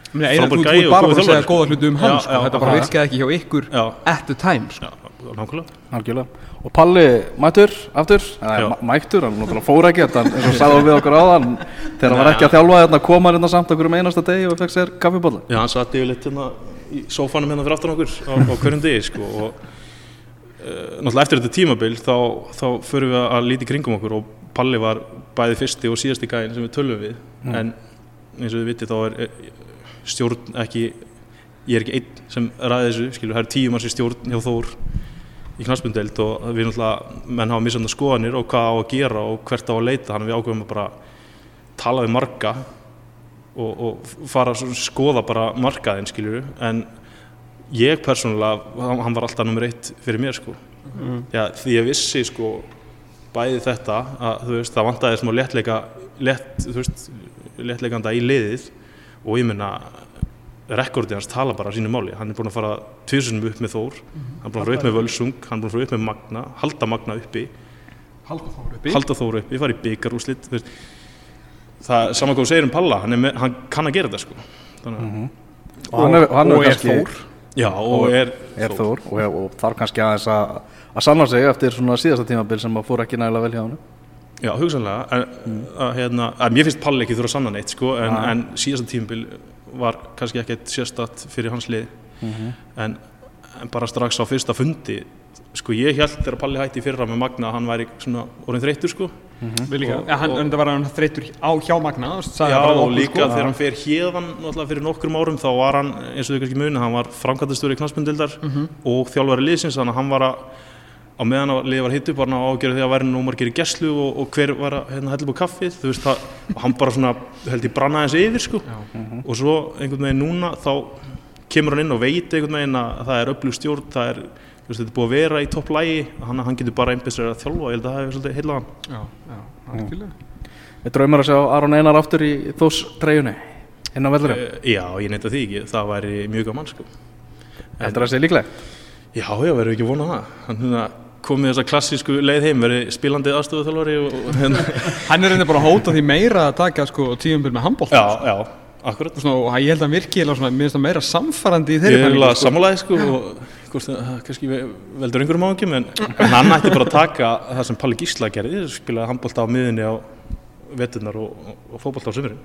Ég meina, eina, frábær þú, ert bara að segja góða hluti um hann, Já, sko, þetta bara virkaði ekki hjá ykkur já, at the time, sko. já, nákvæmlega. Algjörlega. Og Palli mættur aftur, mættur, hann náttúrulega fór ekki þetta, eins og sagði við okkur áðan, þegar hann var ekki að þjálfa þetta, kom hann hérna samt okkur um einasta degi og fekk sér kaffibólla. Já, hann satt yfirleitt hérna í sófanum hérna fyrir aftan okkur á, á hverjum degi sko og uh, náttúrulega eftir þetta tímabil þá, þá förum við að líti kringum okkur og Palli var bæði fyrsti og síðasti gæðin sem við tölum við. En eins og við vitið þá er er stjórn ekki ég er ekki einn sem ræði þessu skilur, það er tíu manns í stjórn hjá Þór í knaspundeld og við náttúrulega menn hafa misjönda skoðanir og hvað á að gera og hvert á að leita þannig við ákveðum að bara tala við marga og, og fara að skoða bara markaðinn skiljuru en ég persónulega, hann var alltaf nummer eitt fyrir mér sko. Já, því ég vissi sko bæði þetta að þú veist það vantaði smá léttleika létt, þú veist, léttleikanda í liðið og ég meina rekordið hans tala bara á sínu máli. Hann er búin að fara tvisunum upp með Þór. Hann er búin að fara upp með Völsung, hann er búin að fara upp með Magna. Halda Magna uppi, Halda þá uppi. halda Þór uppi, fara í byggarúslit það er saman hvað þú segir um Palla. Hann, er með, hann kann að gera þetta sko. Þannig, að- Og hann er, hann og er kannski, Þór. já, og, er, Er Þór. Og, og þarf kannski aðeins að, að sanna sig eftir svona síðasta tímabil sem að fór ekki nægilega vel hjá hann. Já, hugsanlega en, að, hérna, að mér finnst Palli ekki þurfa að sanna neitt sko, en, Nei. en síðasta tímabil var kannski ekkert sérstatt fyrir hans lið. En, en bara strax á fyrsta fundi sko ég held þegar Palli hætti í fyrra með Magna að hann væri svona orðin þreyttur sko. Við líka, Og- ja, hann, og- en það var hann þreytur á hjá Magna, Já og okkur, líka sko. þegar hann fer hérðan náttúrulega fyrir nokkrum árum þá var hann eins og þau kannski muni, hann var framkvæmtastur í knaspundildar og þjálfari liðsins þannig að hann var að á meðan að liðið var hitt upp var hann á ágjörðu því að væri nú margir í geslu og, og hver var að hérna, hella upp á kaffið þú veist það, og hann bara svona held ég branna þessi yfir sko og svo einhvern veginn núna þá kemur hann inn og veit einhvern veginn að það er öflug stjórn, það er þú veist, þetta er búið að vera í topp lægi hann, hann getur bara einbæst sér að þjálfa, ég held að það hefur svolítið heilað hann Já, já, algjörlega. Við draumar að sjá Aron Einar aftur í þós treyjunni. inn á vellurum Eh, Já, ég neyta því ekki, það væri mjög gaman sko. Heldur það sé líklegt? Já, já, verður ekki vonað það. Hann komið þessa klassísku leið heim, verið spilandi aðstofuþjálfari hérna. Hann er reynda bara að hóta því meira að taka sko tíumbil með handbólt Já, já, akkurat. svona, og ég held að hann virkilega finnst það meira samfarandi í Ég þeirri er pælingu, alveg sko. sko og kannski ve- veldur einhverjum áhengjum en, en hann ætti bara að taka það sem Palli Gísla gerði, spilaði handbólta á miðunni á veturnar og, og, fótbolta á sömurinn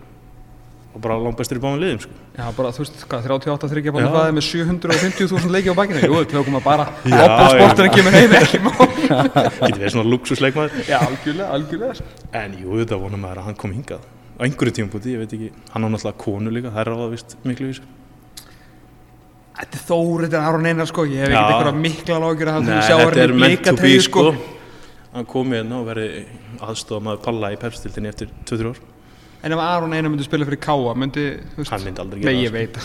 og bara langt bestur í báðum liðum sko. Já, bara þú veist, hvað, 38 þryggja Já. bánu hraði með 750.000 leiki á bakinu? Jú, tökum að bara. Já, Oppa sportin kemur heim ekki mál. Getur við svona luxusleikmaður Já, algjörlega, algjörlega sko. En jú, þetta vonum maður að hann kom hingað. Á einhverju tímabúti, ég veit ekki, hann á náttúrulega konu líka, það er ráða vist miklu þessu Þetta er Þór, þetta er Aron Einar sko. Ég hef ekkert eitthvað mikla lágjur að Nei, þú sjá En ef Aron Einar myndi spila fyrir Káa myndi, þú veist Hann myndi aldrei gera Nei, ég sko. veit.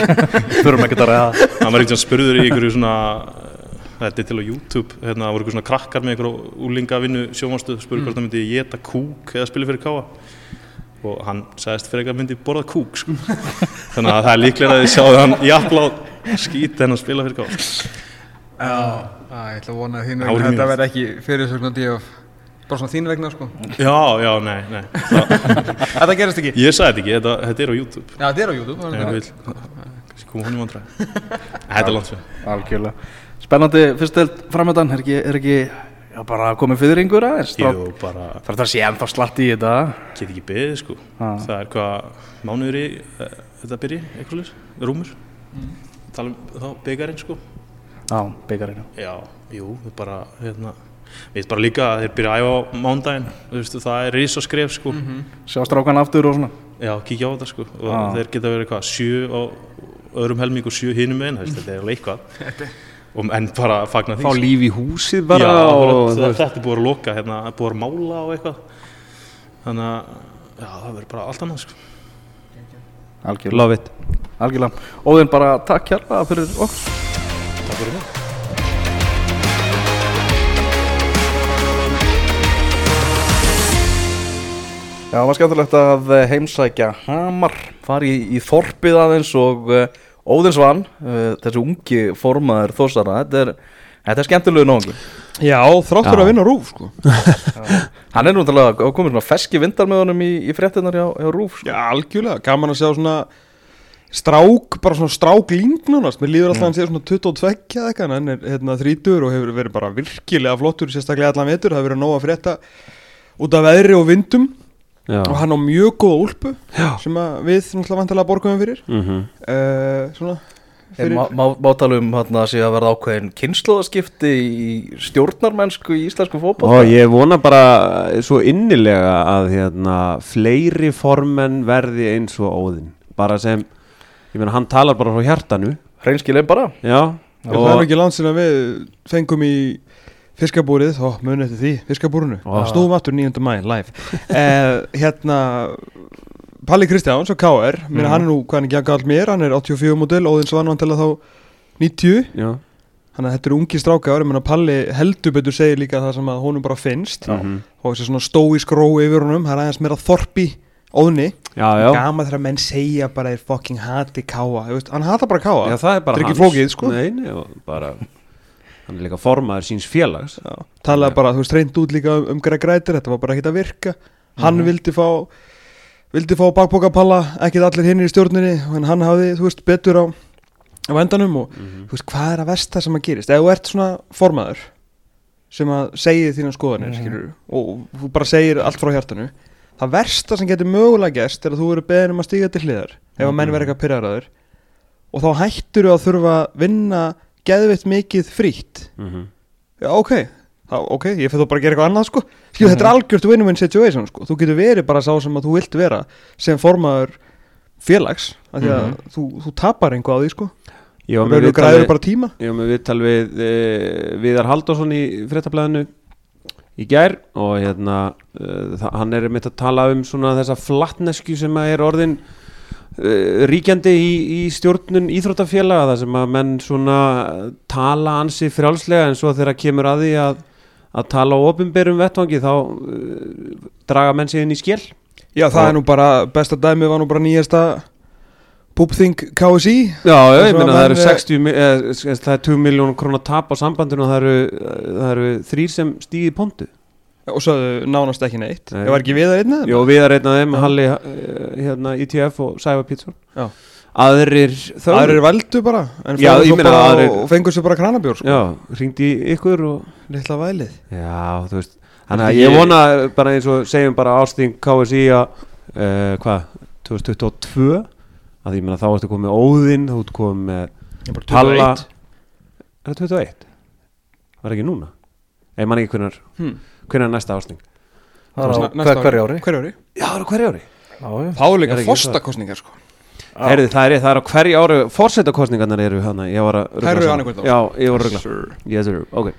Þurfum ekkert að ræða. Hann var eitthvað spurður í einhverju svona eh, þetta er til á YouTube, hérna voru eitthvað svona krakkar með einhverju úlinga vinnu sjómanstöð spurður hvort hann myndi geta kúk eða spila fyrir káa og hann sagðist fyrir eitthvað myndi borða kúk sko. þannig að það er líklega að þið sjáðu hann jafnla skýt en að spila fyrir káa Já, ég ætla að vona að þetta verði ekki fyrirsögnandi of bara svona þín vegna sko. Já, já, nei, nei. Það, Þetta gerist ekki. Ég sagði þetta ekki, þetta, þetta er á YouTube. Já, þetta er á YouTube koma honum vandræði. Þetta er langt fyrir Algjörlega. Spennandi fyrstild framöndan Er ekki, er ekki já, bara komið fyrir yngur aðeins? Það Jú, bara er það að sé ennþá slatt í þetta? Get ekki beðið sko. Já. það er hvað mánuður í uh, þetta byrji, eitthvað leys, rúmur. Tala um þá byggarinn sko. Já, byggarinn já, jú, það er bara hérna, við bara líka að þeir byrja að æfa á veist, það er risa skref sko, Sjá strákan aftur og svona. Já, kíkja á þetta sko. Og Já. þeir geta verið hvað, sjö á öðrum helming og sjö hinum einn, þetta er alveg eitthvað. Og, en bara fagna því Fá sko. líf í húsið bara já, og, og, þú það, veist, þetta er búið að loka hérna, það er búið að mála og eitthvað. Þannig að já, það verður bara allt annað sko. Algjörlega. Love it. Algjörlega. Óðinn bara takk kjærlega fyrir okkur. Takk fyrir mig Já, það var skemmtilegt að eh, heimsækja Hamar, fari í, í þorpið aðeins og uh, Óðinsvann, uh, þessi ungi formaður þósara, þetta er, þetta er skemmtilegu nógu. Já, þráttur Já. að vinna rúf sko Hann er náttúrulega komið svona feski vindar með honum í, í fréttinnar hjá, hjá Rúf. Sko. Já, algjörlega, gaman að sjá svona strák, bara svona strák líknunast mér líður alltaf að hann sé svona 22 eða eitthvað hann er hérna 30 og hefur verið bara virkilega flottur, sérstaklega allan vetur það hefur verið nóg að frétta út af veðri og vindum Já. og hann á mjög góða úlpu Já. sem að við náttúrulega vantilega borgum fyrir Mhm. uh, svona Er fyrir, má, má, má tala um hérna, að sé að verða ákveðin kynnslóðaskipti í stjórnarmennsku í íslensku? Og ég vona bara svo innilega að hérna, fleiri formenn verði eins og óðinn bara sem, ég meina hann talar bara frá hjartanu Hreinskilin bara. Já, það er ekki langt sinna við fengum í fiskabúrið, ó, muni eftir því, fiskabúrinu Ó. snúðum aftur 9. mæ, live uh, hérna Palli Kristjáns og K.R. Mm. hann er nú, hvað hann ekki að galt mér, hann er 84 model Óðins vann vantilega þá 90 já þannig að þetta eru ungi strákar, ég meina Palli heldur betur segir líka það sem að honum bara finnst Mhm. og þessi svona stóísk ró yfir honum, það er aðeins meira þorpi óðni, Já, já, gama þegar menn segja bara er fucking hati K.A. Hann hata bara K.A. það er ekki flókið, sko. Nei, nei, bara hann er líka formaður síns félags. Talaði bara, þú veist, reynd út líka um, um Greg Rætir, þetta var bara ekkert að virka. Hann Mhm. vildi fá vildi fá bakbókapalla, ekkert allir hinn í stjórninni en hann hafði, þú veist, betur á á endanum og Mhm. þú veist, hvað er að versta sem að gerist, ef þú ert svona formaður sem að segja þína skoðanir, mm og þú bara segir allt frá hjartanu það versta sem getur mögulega gerst er að þú eru beðin um að stíga til hliðar ef að menn verður eitthvað pyrraðraður og þá hættur þú að þurfa að vinna geðvitt mikið frítt. Mhm. Já, ok, þá, ok, ég fyrir þá bara að gera eitthvað annað sko. Skilju, þetta er algjört win-win situation sko. Þú getur verið bara sá sem að þú vilt vera sem formaður félags af því að þú, þú tapar einhvað á því sko. Græður við- bara tíma. var með viðtal við e, Viðar Halldórsson í fréttablaðinu í gær og hérna e, hann er mitt að tala um svona þessa flatnesku sem er orðin ríkjandi í, í stjórnun íþróttafélaga það sem að menn svona tala ansi frjálslega en svo þegar kemur að því að, að tala á opinberum vettvangi þá e, draga menn sig inn í skjel Já, það Og- er nú bara, besta dæmi var nú bara nýjasta Púpþing KSI Já, já, ég meina það eru menn, eh, 60, mi- eh, s- það er 2 miljónum krónar tap á sambandinu og það eru, það eru þrýr sem stíði pontu og svo nánast ekki neitt Nei. Ég var ekki við að einna Jó, við erum einn Já. Halli eh, hérna, ITF og Sævar Pítsson Já. Aðrir þau eru veldu bara En Já, bara aðrir- og fengur sér bara kranabjór sko. Já, ringdi ykkur og Littla vælið Já, þú veist Þannig að ég vona bara eins og segjum bara ásting KSI að uh, hvað, 2022 að ég meina þá ertu komið Óðinn þú ert komið Ég er bara Palla 21 það 21? Var ekki núna? Ég man ekki hvernig Hmm. Hvernig er næsta ásting? Það er á Næsta hver, hverju ári. Hverju ári? Já, það er á hverju ári. Já, já. Þá er líka fórstakostningar sko. Herði, það, er, það er á hverju ári Fórsetakostningarnar eru hana Ég var að rugla Þær eru ár. Já, ég var að rugla. Sir. Yes sir, ok.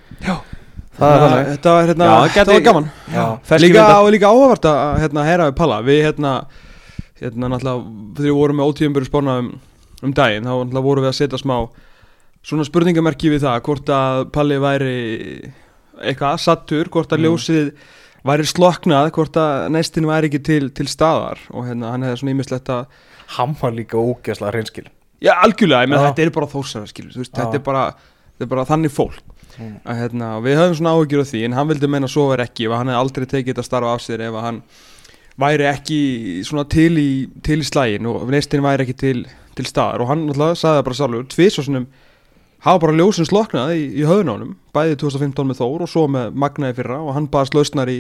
Það er þannig. Þetta var hérna Já, það Þetta gæti- var gaman. Já. Líka, vindar. og líka áhævart að hérna, heyra við Palla. Við hérna Hérna náttúrulega Þegar við vorum með ótíðumburu spána um, um daginn Þá vorum við að setja smá Svona spurningamerki við það Hvort að Palli væri Eitthvað sattur Hvort að ljósið væri sloknað Hvort að nestin væri ekki til, til staðar Og hérna hann hefði svona ímislegt að Hann var líka ógeðslega hreinskil Já, algjörlega, ég menn Já. þetta er bara Já. þetta er bara, þetta er bara þannig fólk Mm. að, hérna, við höfum svona áhyggjur af því en hann vildi meina að svo er ekki og hann hefði aldrei tekið þetta starfa af sér ef hann væri ekki svona til í, til í slægin og neistinn væri ekki til, til staðar og hann náttúrulega sagði það bara sjálfur tvís og svonum hafa bara ljósin sloknað í, í höfnánum bæði 2015 með Þór og svo með Magnaði fyrra og hann baðast lausnar í,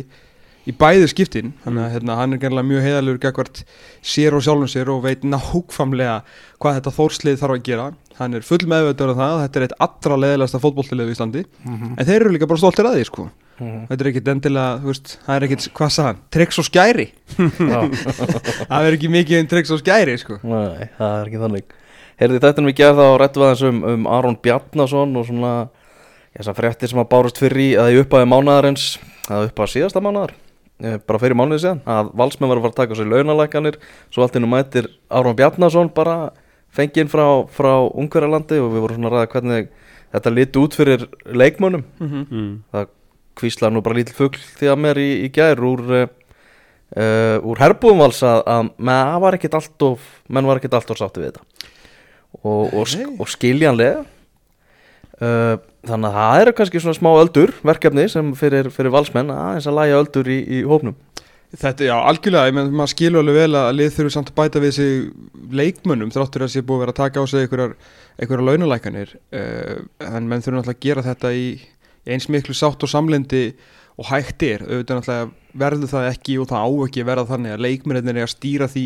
í bæði skiptin. Þannig að hérna, hann er gerðilega mjög heiðalur gegvart sér og sjálfum sér og veit nákvæmlega hvað þetta Þórslið þarf að gera. Hann er full meðveitur af það að þetta er eitt allra leðilegasta fótbolltilið í Íslandi. En þeir eru líka bara stoltir að því sko. Þetta er ekkit endilega, þú veist, það er ekkit hvað sagði hann, tricks og skæri. Það er ekki mikið um tricks og skæri sko. Nei, það er ekki þannig Heyrði þetta við gerð þá rættu við aðeins um, um Aron Bjarnason og svona þessar fréttir sem að bárust fyrir í að í upphæði mánaðarins að upphæði síðasta mánaðar eh, bara fyrir mánuði síðan að valsmenn var að fara að taka sér launalækanir svo allt innum mætir Aron Bjarnason bara fenginn frá, frá Ungverjalandi og við vorum svona að ræða hvernig þetta liti út fyrir leikmönnum. Mm. það kvíslaði nú bara lítil fugl því að mér í, í gær úr uh, úr herbúðumvals að, að menn það var ekkit allt of menn var ekkit allt of sátti við þetta og, og, sk og skiljanlega. Uh, þannig að það eru kannski svona smá öldur verkefni sem fyrir, fyrir valsmenn aðeins að læja öldur í, í hópnum. Þetta, já, algjörlega, ég menn, maður skilur alveg vel að lið þurfi samt að bæta við sig leikmönnum þráttur að sé búið að vera að taka á sig einhverjar, einhverjar launalækanir uh, en menn þurfi náttúrulega að gera þetta í, eins miklu sátt og samlendi og hægt er, auðvitað náttúrulega verður það ekki og það á ekki að verða þannig að leikmennir er að stýra því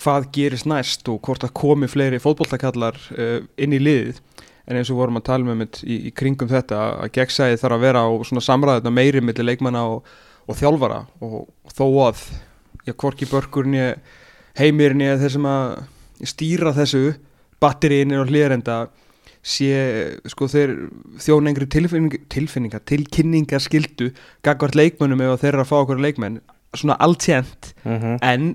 hvað gerist næst og hvort að komi fleiri fótbolltakallar uh, inn í liðið. En eins og vorum að tala með mitt í, í kringum þetta að gegnsæði þarf að vera á svona samræðuna meiri millir leikmanna og, og þjálfara. Og þó að já, hvorki börkurinn ég heimirinn ég þeir sem að stýra þessu batteriinn og hlýrenda sé sko þeir þjón engri tilfinning, tilfinninga tilkynninga skildu gagvart leikmönnum ef þeir eru að fá okkur leikmenn. Svona alltjent en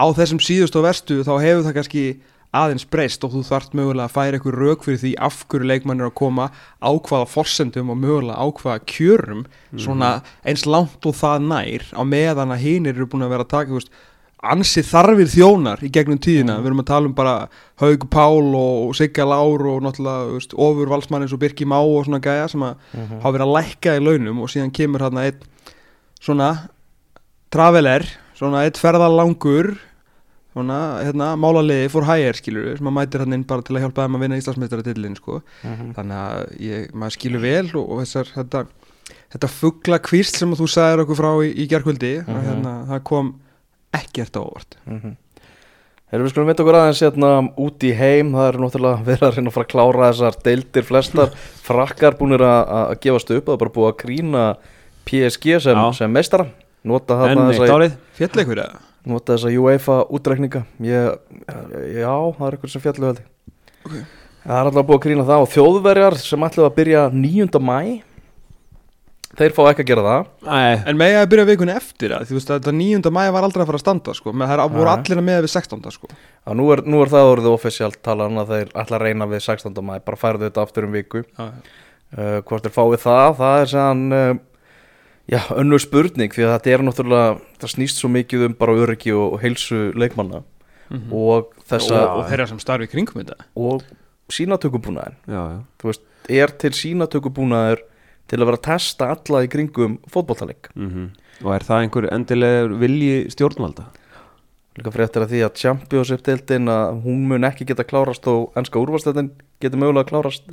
á þessum síðust og verstu þá hefur það kannski aðeins breyst og þú þart mögulega að færa eitthvað rauk fyrir því af hverju leikmann er að koma á hvaða forsendum og mögulega á hvaða kjörum svona eins langt og það nær á meðan að hinir eru búin að vera að taka veist, ansið þarfir þjónar í gegnum tíðina, við erum að tala um bara Haug Pál og Sigga Lár og náttúrulega veist, ofur valsmann eins og Birki Má og svona gæja sem að hafa verið að lækka í launum og síðan kemur hérna einn svona traveler, svona eitt ferðalangur svona, hérna, málaliði fór hægir skilur við, sem að mætir hann inn bara til að hjálpa þeim að vinna Íslandsmeistaratillin sko. þannig að ég, maður skilur vel og, og þessar, þetta, þetta fuggla kvísl sem að þú sagðir okkur frá í, í gerkvöldi, mm Mhm. hérna, það kom ekkert á óvart. Erum við skulum veit okkur aðeins hérna út í heim, það er náttúrulega verið að reyna að fara að klára þessar deildir. Flestar frakkar búinir að, að gefast upp, það er bara búið að grína PSG sem, sem meistara. Nota En þarna eitt þessa, árið. Fjalleikur eða? Nota þessa UEFA útrekninga ég, já, það er eitthvað sem fjallu held ég Ok. það er alltaf búið að grína það og þjóðverjar sem ætlaðu að byrja 9. mæ þeir fá ekki að gera það Æ, En með að byrja vikunni eftir það, þú veist að þetta 9. mæja var aldrei að fara að standa sko, með það voru allir að með við 16. sko að nú, er, nú er það orðið offisíalt talan að þeir ætla að reyna við 16. mæ bara færðu þetta aftur um viku Já, uh, hvort þeir fáið það, það er sann uh, já, önnur spurning því að þetta er náttúrulega, það snýst svo mikið um bara öryggi og, og heilsu leikmanna. Og þessa og, og þeirra sem starfi í kringum þetta. Og sínatökubúnaðin já, já. þú veist, er til sínatökubúnaður til að vera að testa alla í kringum fótbolltaleik Mm og er það einhver endilegur vilji stjórnvalda líka fréttir að því að Championship-deildin að hún mun ekki geta klárast og ennska úrvarsdeildin getur mögulega klárast.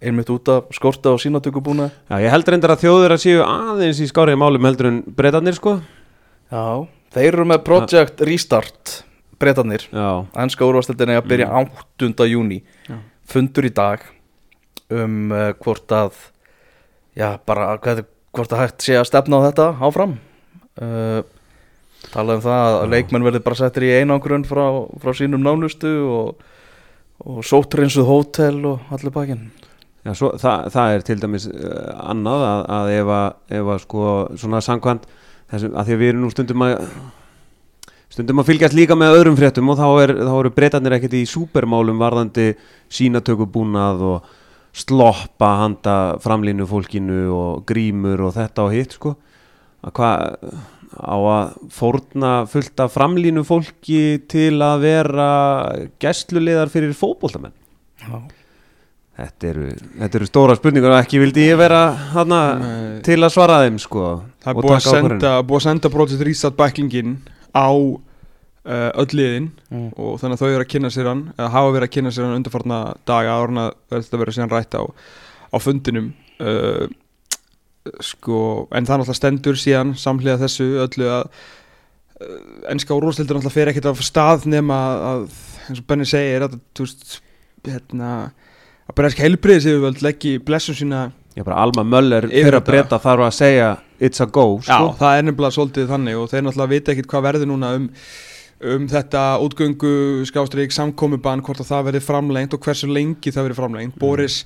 Einmitt út af skorta og sínatökubúnaði Já, ég heldur endur að þjóður að séu aðeins í skárið málum heldur en breytanir sko. Já, þeir eru með Project Restart breytanir, Já, ennska úrvarsdeildin er að byrja 8. júni fundur í dag um uh, hvort að já, bara hvað, hvort að hægt sé að stefna á þetta áfram. Uh, talað um það að leikmenn verði bara settir í einangrun frá, frá sínum nánustu og, og sótrinsuð hótel og allir bakinn. Já, svo, það, það er til dæmis uh, annað að, að ef að, ef að sko svona sangkvæmt þessum, að því að við erum nú stundum að stundum að fylgjast líka með öðrum fréttum og þá, er, þá eru breytanir ekkert í súpermálum varðandi sínatökubúnað og sloppa handa framlínu fólkinu og grímur og þetta og hitt sko. Að hvað á að fórna fullt af framlínu fólki til að vera gæsluleðar fyrir fótboltamenn Já. Þetta eru, þetta eru stóra spurningar og ekki vildi ég vera hana, til að svara þeim sko það er búið að senda, búið að senda Project Restart bæklingin á uh, öll liðin Mm. og þannig að þau eru að kynna sér hann eða hafa verið að kynna sér hann undarfarna daga að þetta verið síðan rætt á, á fundinum uh, sko, en það náttúrulega stendur síðan samhliða þessu öllu að ennska úrvalstildur náttúrulega fer ekkert af stað nema að, eins og Benni segir að þú veist, hérna að bara ekki heilbriðis yfirvöld leggji blessun sína Já, bara Alma Möller Yfir fyrir að breyta þarf að segja it's a go Já, sko. það er nefnilega svolítið þannig og þeir náttúrulega vita ekkit hvað verður núna um, um þetta útgöngu skástrík samkomubann, hvort að það verði framlengt og hversu lengi það verði framlengt. Boris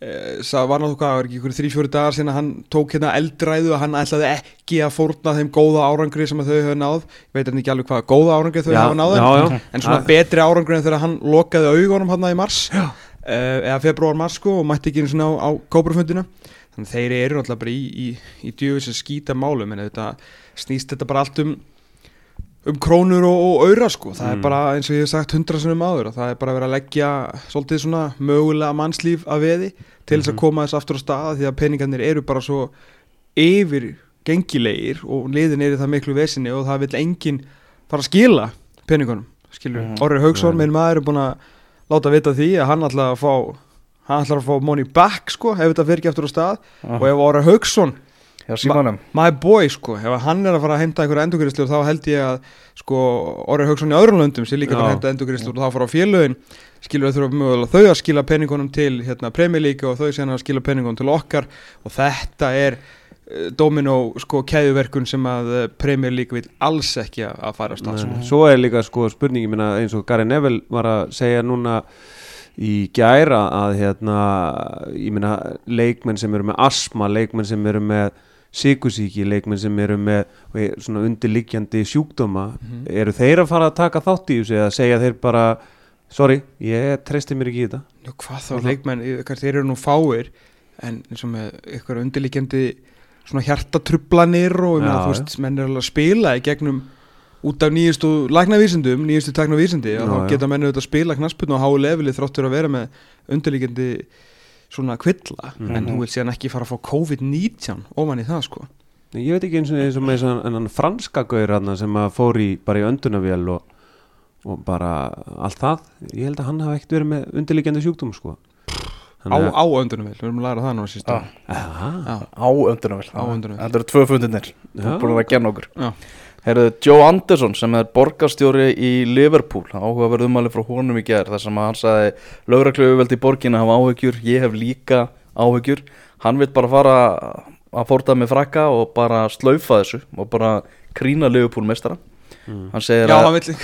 eh, sá, var náttúrulega hvað, var ekki ykkur þrý, fjóri dagar sinna hann tók hérna eldræðu að hann ætlaði ekki að fórna þeim góða árangri sem að þau höfðu náð ég veit ekki alveg hvað góða árangri þau Já, hafa náð já, já. en svona Já. betri árangri en þegar hann lokaði augunum hann í mars uh, eða februar mars sko og mætti ekki einu svona á, á kóbrufundina þannig að þeir eru náttúrulega bara í, í, í djöfis að skýta málum en þetta snýst þetta bara allt um um krónur og, og auðra sko. Það er Mm. bara eins og ég hef sagt hundra sinnum áður að það er bara verið að leggja svolítið svona mögulega mannslíf að veði til þess að koma þess aftur á staða því að peningarnir eru bara svo yfir gengilegir og liðin er í það miklu vesinni og það vil enginn fara að skila peningunum skilur, Mhm. Orri Haugsson, minn maður er búin að láta vita því að hann ætla að fá hann ætlar að fá money back sko ef þetta fer ekki aftur á stað. Og ef Orri Haugsson Já, símanum my boy sko, ef hann er að fara að heimta einhverja endurgriðslur þá held ég að sko Orri Haugsson í öðrum löndum sé líka að fara að heimta endurgriðslur og þá fara á félögin. Skilur þurfa mögulega þau að skila peningunum til hérna League og þau síðan að skila peningunum til okkar. Og þetta er uh, domino sko keðuverkun sem að eh, League vil alls ekki að, að fara á stað sko. Svo er líka sko spurningi minna eins og Gary Neville var að segja núna í gæra að hérna, ég meina leikmenn sem eru með asma, leikmenn sem eru með sykusíki, leikmenn sem eru með svona undirliggjandi sjúkdóma Mhm. eru þeir að fara að taka þátt í þessu eða segja þeir bara sorry, ég treysti mér ekki í þetta Jú, hvað þá leikmenn, ykkar, þeir eru nú fáir en eins og með ykkur undirlíkjandi svona hjartatrublanir og ég meina, Já, þú veist, menn er alveg að spila í gegnum út af nýjustu læknavísindum, nýjustu teknavísindi Já, og þá já. geta menn auðvitað að spila knaspinu á háu leveli þráttur að vera með undirlíkjandi svona kvilla Mhm. en þú vil síðan ekki fara að fá COVID-19 ofan í það sko. Nei, Ég veit ekki eins og eins og með svona enn franska gaur sem að fór í bara í öndunavél og, og bara allt það, ég held að hann hafi ekkert verið með undirliggjandi sjúkdóm sko. Á, á öndunum vel, við erum að læra það nú síst Ah. Á Á öndunarvél. Þetta eru tvö er búin að kenna okkur. Já. Herðu, Joe Anderson sem er borgarstjóri í Liverpool áhugaverð umæli frá honum í gerð þar sem að hann sagði lögreglu veldi í borginna hafa áhyggjur, ég hef líka áhyggjur. Hann vil bara fara að fórta með frakka og bara slaufa þessu og bara krína Liverpool meistara hann segir Já, að hann vill,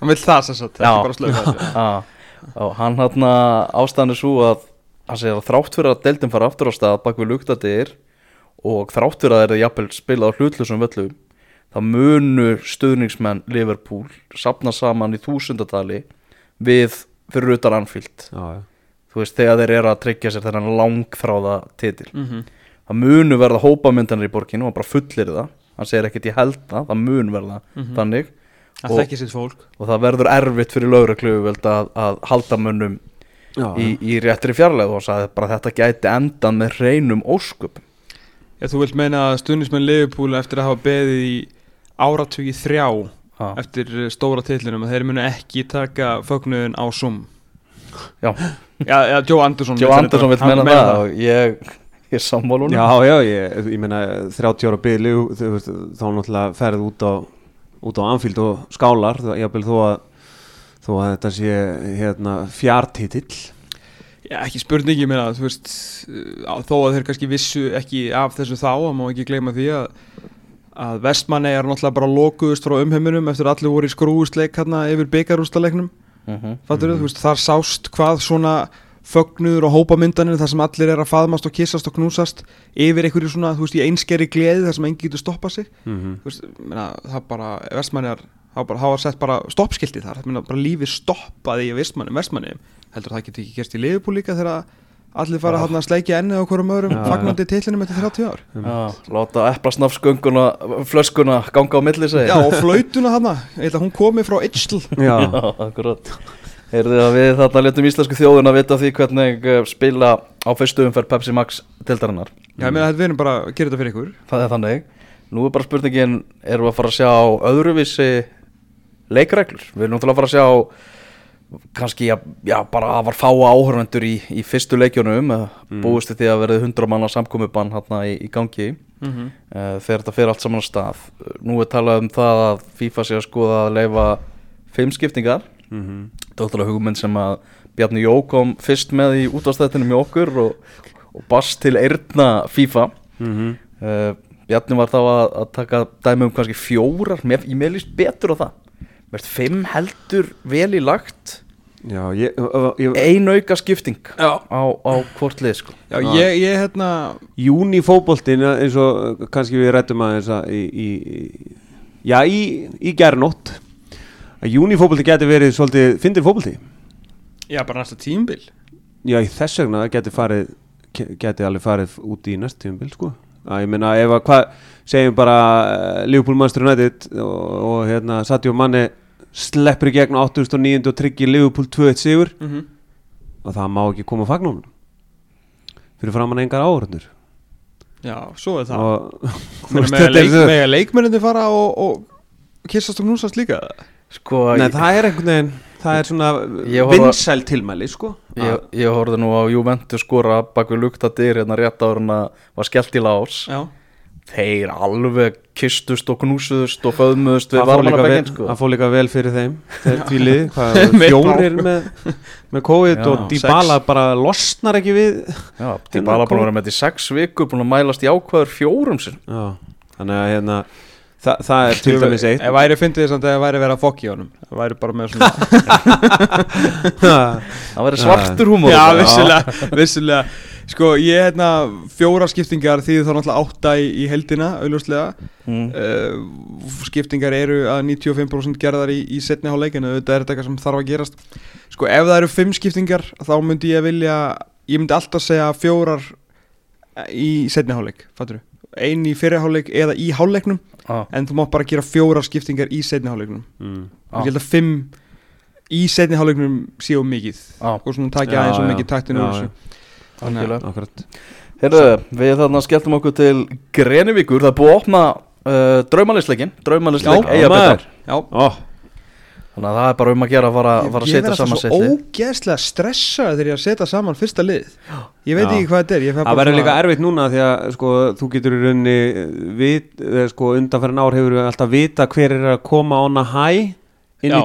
hann vill það sem sagt, ekki bara slöfa þessu. Já, hann hann ástæðan er svo að hann segir að þrátt fyrir að deildin fara aftur á stað bak við luktadir og þrátt fyrir að það er jafnvel spilað á hlutlusum völlum þá munu stuðningsmenn Liverpool sapna saman í þúsundatali við fyrir utan Anfield. Já, já. þú veist þegar þeir eru að tryggja sér þennan langþráða titil. Mhm. það munu verða hópamyndanir í borginu og bara fullir það. Hann segir ekkert ég held það, það mun verða þannig. Það Og- þekkir sitt fólk. og það verður erfitt fyrir lögreglu að, að halda mönnum Já, í, í réttri fjarlæð og sagði bara þetta gæti endan með hreinum ósköp Já, þú vilt meina að stuðnismenn Liverpool eftir að hafa beðið í áratugi þrjá ha. eftir eh, stóra titlinum að þeir munu ekki taka fögnuðin á Zoom. Já. Já, já Joe Anderson Joe vill Anderson vil menna það. og ég, ég er sammálunum Já, já, ég, ég meina 30 ára byli þá náttúrulega ferð út á út á Anfield og skálar þá- jafnvel þó að þó að þetta sé hérna fjartitill. Já, ekki spurningi, ég meina, þú veist á- þó að þeir kannski vissu ekki af þessu þá, að má ekki gleyma því að að vestmanni er náttúrulega bara lokuðust frá umheiminum eftir að allir voru í skrúustleik hérna yfir byggarústaleiknum Mhm. fattur þú veist, þar sást hvað svona fögnuður og hópamyndanir þar sem allir er að faðmast og kissast og knúsast yfir einhverju svona, þú veist, í einskeri gleði þar sem enginn getur stoppað sig. Mm þú veist, meina, það bara, vestmanni það var sett bara stoppskilti þar. Meina, bara lífi stoppaði í vestmanni vestmanni, heldur það geti ekki gerst í liðbúl líka þegar allir fara hann að sleikja ennið á hverjum öðrum, fagnandi titlinum eftir 30 ár. Já, láta eplasnafsgönguna flöskuna ganga á milli segi Já, og flautuna að hún komi frá Itchl Já, akkurat. Heyrðu að við þarna letum íslensku þjóðuna vita því hvernig eh, spila á fyrstu umferð Pepsi Max tildarinnar Já, ég meina, við erum bara að gera þetta fyrir ykkur. Það er þannig. Nú er bara spurningin, erum við að fara að sjá öðruvísi leikreglur? Við erum náttúrulega að fara að sjá kannski, já, já bara að var fáa áhörvendur í, í fyrstu leikjunum mm. búist því að verði 100 manna samkomubann hérna í, í gangi. Mm -hmm. uh, þegar þetta fer allt saman á stað. Nú er talað um það að FIFA sé að skoða að leifa fimm skiptingar. Mm Dóttarlega hugmynd sem að Bjarni Jó kom fyrst með í útastættinu með okkur og, og bast til eirna FIFA. -hmm. uh, Bjarni var þá að, að taka dæmi um kannski fjórar ég með líst betur á það. Verð fimm heldur vel í lagt Já, ég, ég, ein auka skipting Já. á, á hvort lið sko Já, ég, ég, hérna Júni fótboltin eins og kannski við rættum aðeins að í, í, já, í, í gærnótt að júni fótbolti geti verið svolítið fyndir fótbolti Já, bara næsta tímbil já, í þess vegna geti farið geti alveg farið út í næst tímabil sko. að ég meina ef að hvað segjum bara uh, Liverpool Manchester United og, og hérna Sadio Manni sleppur í gegn á 809 og tryggir Liverpool 2-1 sigur. Mm -hmm. og það má ekki koma fagnum fyrir framann engar áhörnur Já, svo er það. Og Mega er leik, svo- mega leikmennindi fara og, og kissast og knúsast líka? Sko, Nei, ég, það er einhvern veginn Það er svona vinsæl tilmæli sko. Ég, ég horfði nú á Juventus skora bak við lukta dyr hérna rétt að var skellt í lás. Já Þeir alveg kistust og knúsuðust og föðmuðust við varmanabækinn sko. Það fór líka vel fyrir þeim. Þeir tvílið fjórir með, með COVID Já, Og Dybala bara losnar ekki við Já, til bara búin að vera með þetta í sex vikur búin að mælast í ákvæður fjórum sinn Já Þannig að hérna Það, það er til dæmis eitt. Ef væri fyndið þess að það væri verið að fokki á honum. Það væri bara með svona Það væri svartur húmor. Já, vissulega, vissulega. Sko, ég hérna fjóra skiptingar því þá náttúrulega átta í, í heldina auðljóslega mm. uh, Skiptingar eru að 95% gerðar í, í setni hálfleikinu Þetta er þetta eitthvað sem þarf að gerast. Sko, ef það eru fimm skiptingar þá myndi ég vilja Ég myndi alltaf segja fjórar í setni hálfleik, fattur Ein í fyrri hálfleik eða í hálfleiknum ah, En þú mátt bara gera fjórar skiptingar í setni hálfleiknum. Mm. Já. Ég held að fimm í setni hálfleiknum séu mikið. Ah, og svona takja aðeins og já. mikið taktinu Já, úr þessu. Heyrðu, við þarna skelltum okkur til Grenivíkur, það er búið að opna uh, Eyjabittar. Já, Ó, Þannig að það er bara um að gera að fara, að fara að ég setja saman alltaf setli svo ógeðslega stressaður þegar ég er að setja saman fyrsta lið. Ég veit Já. ekki hvað þetta er ég fer Það verður líka erfitt núna því að sko, þú getur í rauninni vit, eh, sko, undanferðin ár hefur alltaf vita hver er að koma ána hæ inn í Já.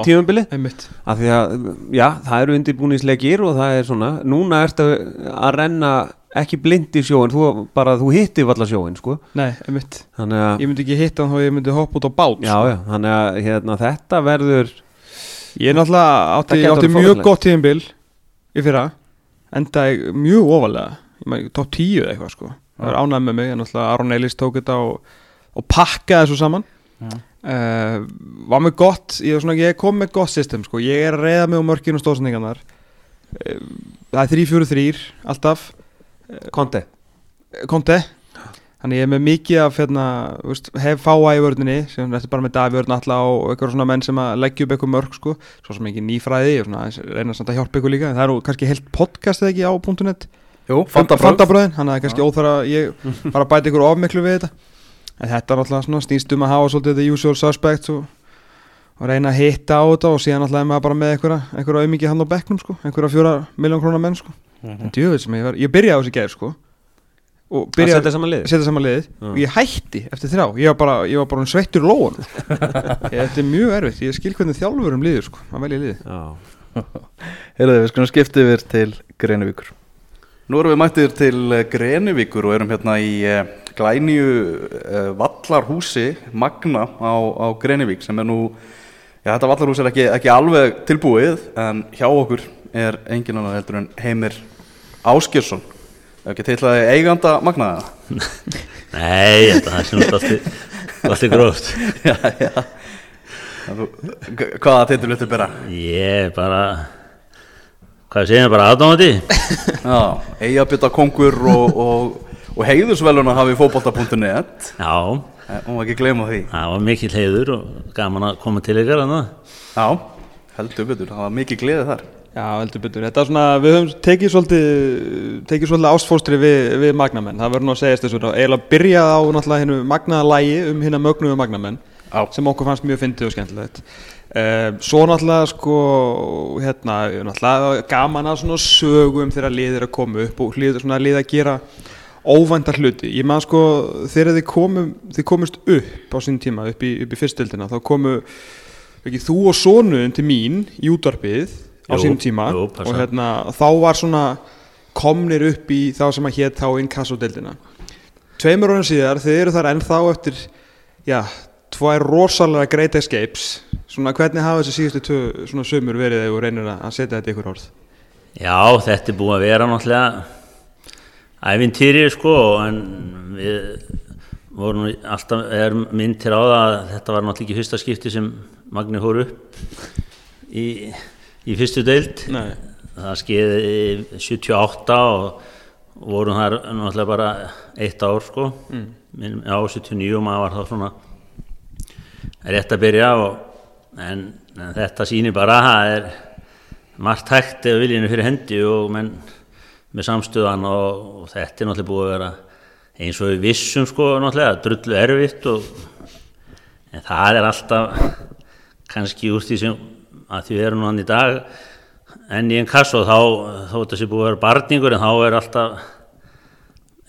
að, já, það eru undirbúningsleikir og það er svona, núna ertu að renna ekki blind í sjóin þú bara, þú hittir valla sjóin, sko. Nei, einmitt. Þannig að, Ég myndi ekki hitta hann þá ég myndi hoppa út á bát já, já, þannig að hérna, þetta verður Ég náttúrulega átti, átti mjög gott tíðinbil í fyrra enda ég mjög ofalega ég meina, top 10 eða eitthvað sko. Það er ánægð með mig, en náttúrulega Aron Eilis tók þetta og, og pakkaði þessu saman. Uh, var með gott ég, svona, ég kom með gott system sko. Ég er að reyða mig á mörkinu og stóðsendingarnar uh, það er 3-4-3 alltaf. Konti konti Þannig ég er með mikið af hérna, veist, hef fáa í vörðinni sem þetta er bara með Davíð Örn alla og eitthvað svona menn sem að leggja upp eitthvað mörg sko, svo sem ekki nýfræði og svona reyna samt að hjálpa ykkur líka. En það eru kannski heilt podcast eða ekki á fantabröð Fantabröðin, þannig að það er kannski óþara að ég fara að bæta ykkur ofmiklu við þetta. En þetta er alltaf svona snýst um að hafa svolítið the usual suspects og, og reyna að hitta á þetta og síðan alltaf er maður bara með einhverja, einhverja auðmikið hann á bekknum sko, einhverja fjóra miljón krónar menn sko. En djöfið sem ég var, ég byrjaði á þessi gær sko og Að byrjaði setja saman liðið? setja saman liðið. Og ég hætti eftir þrjá. Ég var bara, ég var bara um sveittur lóan þetta er mjög erfitt, ég skil hvernig þjálfur um liður sko, að velja liðið. Já, Heyrðu, við skulum skipta yfir til Grenivíkur. Nú erum við mættir til eh, Grenivíkur og erum hérna í uh, glænju uh, vallarhúsi Magna á, á Grenivík sem er nú, já þetta vallarhús er ekki, ekki alveg tilbúið en hjá okkur er engin annar heldur en Heimir Áskjörsson ekki til að eiganda Magna Nei, þetta er sem alltaf alltaf gróft. Já, já. Þú, hvaða titul viltu bera? Ég er bara hvað segir ég bara aðdáðandi Já, eigabita kongur og, og, og heiðursveluna hafi fótbolta.net Já, og ekki gleyma því. Það var mikill heiður og gaman að koma til ykkar. Já, heldur betur, það var mikið gleði þar Já, heldur betur. Þetta er svona, við höfum tekið svolítið, tekið svolítið ástfóstri við, við magnamenn. Það verður nú að segjast þessu. Eiginlega byrjað á náttúrulega hennu magnaða lægi um hérna mögnuðu magnamenn Já. sem okkur fannst mjög fyndið og skemmtilegt. Uh, svo náttúrulega sko, hérna, náttúrulega gaman að svona sögum þegar liðir að koma upp og liðir svona lið að gera óvæntar hluti. Ég maður sko, þegar þið, komum, þið komust upp á sín tíma, upp í, í fyrstöldina, þá komu ekki, þú og sonuðin til mín í útvarpið á sínum tíma jú, og hérna, þá var svona komnir upp í þá sem að hétt þá inkassodeildina. Tveimur orðin síðar, þið eru þar ennþá eftir já, tvær rosalega great escapes. Svona hvernig hafa þessi síðustu tvö svona sömur verið þegar þú reynir að setja þetta ykkur orð? Já, þetta er búið að vera náttúrulega æfintýri sko en við vorum alltaf er mynd til á það að þetta var náttúrulega ekki fyrsta skipti sem Magni hóru upp í, í fyrstu deild Nei. það skeiði 78 og vorum þar náttúrulega bara eitt ár sko mm. á 79 og maður var þá svona rétt að byrja og, en, en þetta sýnir bara að það er margt hægt eða viljinu fyrir hendi og menn með samstöðan og, og þetta er náttúrulega búið að vera eins og við vissum sko náttúrulega drullu erfitt og en það er alltaf kannski úr því sem að því við erum nú hann í dag enn í einn kass og þá þó þetta sé búið að vera barningur en þá er alltaf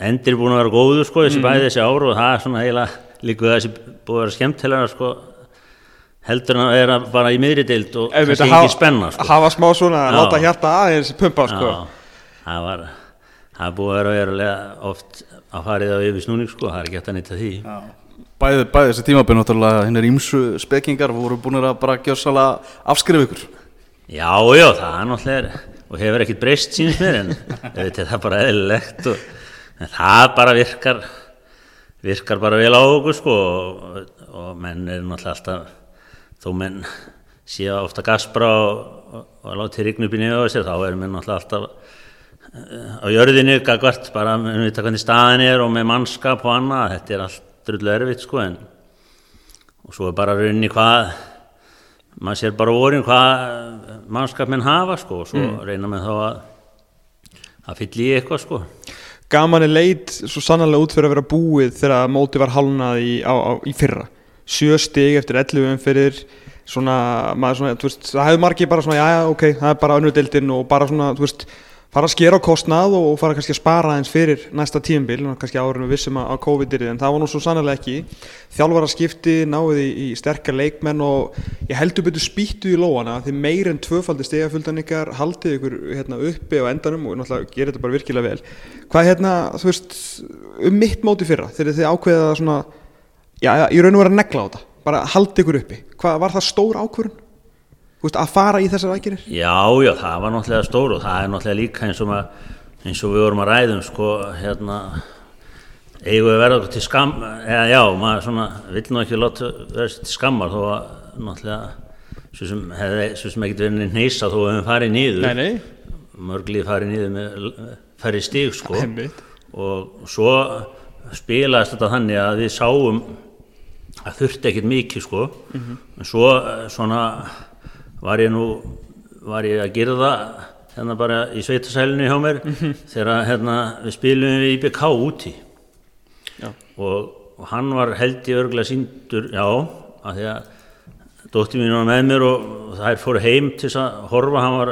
endir búin að vera góður sko þessi bæði þessi ár og það er svona eiginlega líka þessi búið að vera skemmtilega sko heldur en að vera bara í miðri deild og Ef kannski ekki spenna sko. hafa smá svona, Já. láta hjarta aðeins pumpa sko. Já, það var það er búið að vera oft að farið á yfir snúning sko, það er ekki hægt að nýtta því Bæði, bæði þessi tímabinn náttúrulega hinn er ímsu spekingar voru búin að bara gjössalega afskrifa ykkur. Já, já, það er náttúrulega og hefur ekkert breyst sínist mér en það er bara eðlilegt og, en það bara virkar virkar bara vel á okkur sko og, og menn er náttúrulega alltaf þó menn séu ofta gaspra og, og, láti niður á sér þá erum menn náttúrulega alltaf eh, á jörðinu gagvart bara með vita hvernig staðin er og með mannskap og annað þetta er allt drullu erfitt sko en og svo er bara rauninni hvað maður sér bara vorin hvað mannskap menn hafa sko og svo reyna með þá að að fylla í eitthvað sko. Gaman er leit svo sannlega út fyrir að vera búið þegar móti var hálnað í, á, á, í fyrra. Sjö stig eftir 11 umfyrir svona, maður svona, þú veist, það hefur margir bara svona, já, ok, það er bara önnur deildin og bara svona, þú veist, fara að skera á kostnað og fara kannski að spara eins fyrir næsta tíumbil, kannski við vissum að, COVID er en það var nú svo sannlega ekki. Þjálfara skipti, náði í, í sterkar leikmenn og ég heldur betur spýttu í lóana því meir en tvöfaldi stegaföldan ykkar haldið ykkur hérna, uppi á endanum og náttúrulega gerir þetta bara virkilega vel. Hvað hérna, þú veist, um mitt móti fyrra þegar þið ákveða svona já, í raun og vera að negla á þetta bara haldið ykkur uppi, hvað var það stór ákvörun veist, að fara í þessar aðgerir Já, já, það var náttúrulega stór og það er náttúrulega líka eins og, maður, eins og við vorum að ræðum sko, hérna eigum við að verða okkur til skam eða já, maður svona vill nú ekki láta vera til skammar þó að náttúrulega svo sem, hefði, svo sem ekkert verið neysa þó að við farið niður. Nei, nei, mörglið farið niður með færri stíg sko. Einmitt. og svo spilaðist þetta þannig að við sáum að þurfti ekkert mikið sko. En svo eh, svona var ég nú var ég að gera það hérna bara í sveitasælinu hjá mér þegar hérna við spilum við IBK úti. Og, og hann var held í örgulega síndur já, af því að dóttir mín var með mér og, og þær fóru heim til að horfa hann var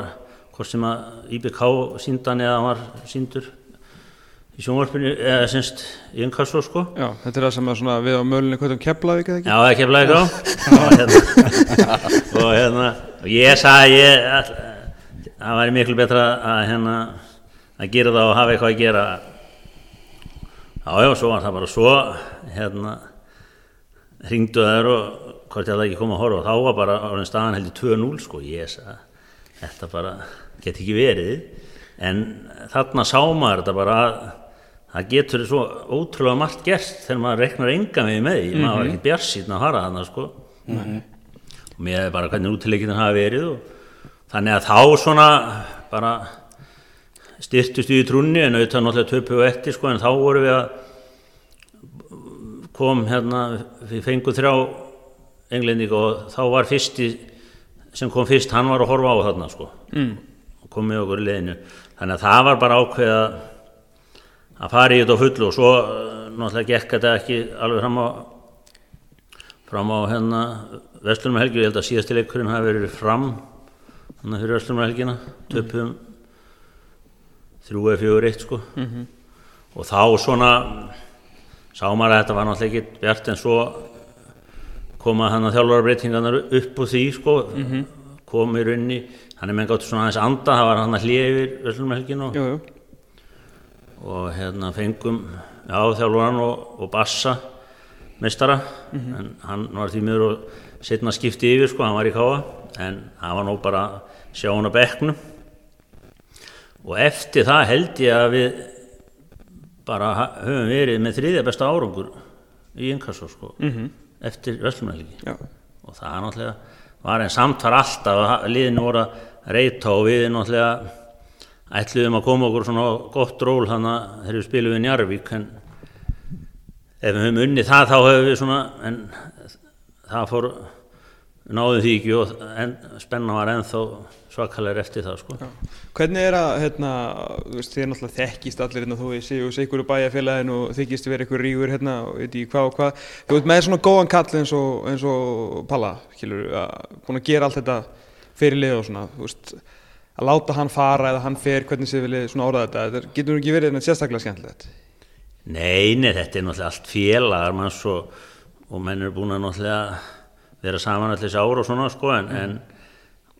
hvort sem að IBK síndan eða hann var síndur í sjónvarpinu eða semst í Inkasso sko. Já, þetta er það sem að svona við á kvöldum Keflavík eða ekki? Já, það kemla ekki á og hérna, og ég sagði ég all, það væri miklu betra að hérna að gera það og hafa eitthvað að gera. Já, já, svo var það bara svo hérna hringdu þær og hvort ég hafði ekki komið að horfa. Og þá var bara orðin staðan heldur 2-0 sko, ég sagði þetta bara get ekki verið. En þarna sá maður þetta bara að það getur svo ótrúlega margt gert þegar maður reiknar enga með með því, maður var ekki bjarsýtn að fara þarna sko. Og mér er bara hvernig útileikinn hafa verið og þannig að þá svona bara styrtust við í trúnni en auðvitað náttúrulega töpu og eftir sko en þá vorum við að kom hérna, við fengum þrjá englendinga og þá var fyrsti sem kom fyrst, hann var að horfa á þarna sko mm. og kom með okkur í leiðinu þannig að það var bara ákveð að að fara í þetta á fullu og svo eh, náttúrulega gekk þetta ekki alveg fram á fram á hérna Vestlunum helgi, ég held að síðasti leikurinn hafi verið fram þannig að fyrir Vestlunum helgina töpum þrjú eða fjögur eitt sko. Og þá svona sá maður að þetta var náttúrulega ekki bjart en svo koma hann að þjálfara breytingarnar upp úr því sko kom í raunni hann er menn gátt svona aðeins anda það var hann að hlýja yfir Vestlunum helgin og Jú, jú. og hérna fengum já, þjálfuran og, og Bassa meistara. En hann var því miður og setna skipti yfir sko, hann var í káa en hann var nú bara sjá hann á bekknum. Og eftir það held ég að við bara höfum verið með þriðja besta árangur í Inkasso sko, eftir Vestlumælgi Já. og það er náttúrulega var en samt var alltaf að liðinu voru að reyta og við náttúrulega ætluðum að koma okkur svona gott ról þannig að þegar við spilum við Njarvík en ef við höfum unnið það þá höfum við svona en það fór við náðum því ekki og en, spenna var ennþá svakalega eftir það sko. Hvernig er að, hérna, þið er náttúrulega þekkist allir hérna, þú og sigur úr bæjarfélagin og þykist vera ykkur rígur hérna veit hvað og hvað. Þú veist, með svona góðan kall eins og, eins og Palla, skilur, að búin að gera allt þetta fyrir lið og svona, þú veist, að láta hann fara eða hann fer, hvernig séð viljið svona orða þetta, þetta getur ekki verið neitt sérstaklega skemmtilegt. Nei, nei, þetta er náttúrulega allt félagar manns og, og menn eru búin að náttúrulega vera saman allir þessi ára og svona sko en, en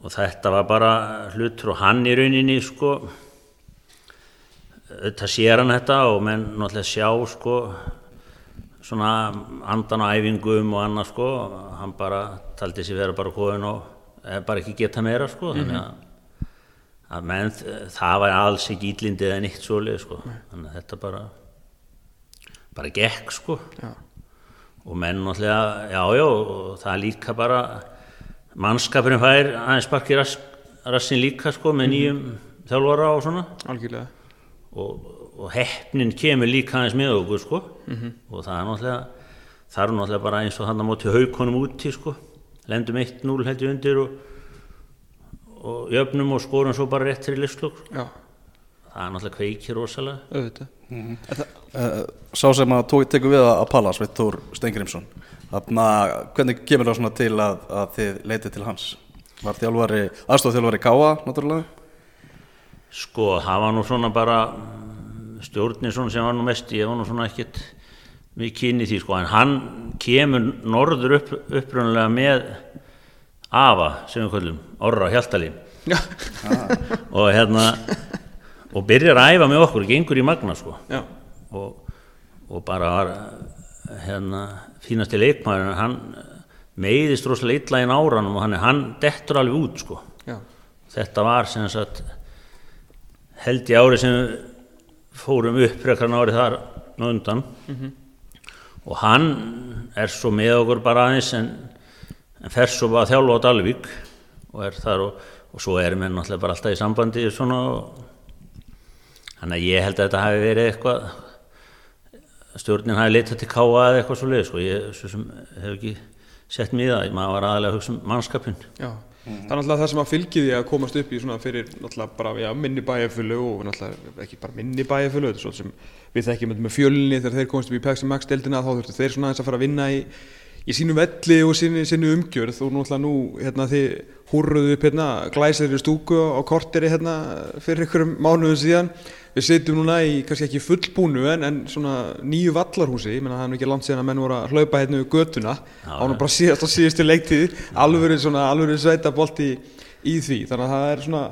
og þetta var bara hlutur og hann í rauninni sko þetta sér hann þetta og menn náttúrulega sjá sko svona andan á æfingum og annað sko hann bara taldi sér vera bara kóðin og eh, bara ekki geta meira sko þannig að að menn, það var alls ekki ítlindið en eitt svoleið sko þannig að þetta bara bara gekk sko. Já. Og menn náttúrulega, já já og það er líka bara mannskapurinn fær aðeins sparki rass, rassin líka sko með nýjum þjálfara og svona. Algjörlega. og, og heppnin kemur líka aðeins með okkur sko. Og það er náttúrulega það er náttúrulega bara eins og hann á móti haukonum úti sko. Lendum 1-0 held ég undir og, og jöfnum og skorum svo bara rétt fyrir listlokk Já, það er náttúrulega kveikir rosalega auðvitað. Uh, sá sem að tók, tekur við að Palla, Sveit Þór Steingrimsson hvernig kemur það svona til að, að þið leitið til hans? Var þjálfari, aðstofþjálfari Káa, náttúrulega? Sko, það var nú svona bara mm, stjórnin svona sem var nú mest, ég var nú svona ekkert mikið inn í því sko, en hann kemur norður upp, upprunnulega með Ava, sem við kvöldum, Orra Hjaltalín Já, og hérna og byrjar að æfa með okkur, gengur í magna sko. Og, og bara var hérna fínasti leikmaður en hann meiðist rosalega illa í náranum og hann, hann dettur alveg út sko. Já, þetta var sem sagt held ég árið sem fórum upp frekar en árið þar nú undan. Og hann er svo með okkur bara aðeins en, en fer svo bara að þjálfa á Dalvík og er þar og, og svo erum við náttúrulega bara alltaf í sambandi svona og þannig að ég held að þetta hafi verið eitthvað stjórnin hafi leitað til káa eða eitthvað svo leið sko. ég hef ekki sett mig í það, maður var aðalega að hugsa um mannskapin Já, það er náttúrulega það sem að fylgi því að komast upp í svona fyrir náttúrulega bara já, minni bæjarfjölu og náttúrulega ekki bara minni bæjarfjölu þetta er svo sem við þekkjum með fjölni. Þegar þeir komast upp í Pepsi Max deildina þá þurftu þeir svona aðeins að fara að vinna í, í sínu velli og sínu, sínu umgjörð. Og náttúrulega nú hérna þið húrruðu upp hérna glæsir stúku á korteri hérna fyrir einhverjum mánuðum síðan. Við sitjum núna í kannski ekki fullbúnu en, en svona nýju vallarhúsi. Ég menna það er nú ekki langt síðan að menn voru að hlaupa hérna við götuna. Á nú bara síðast á síðustu leiktíð. Alvöru svona alvöru sveita bolti í því. Þannig að það er svona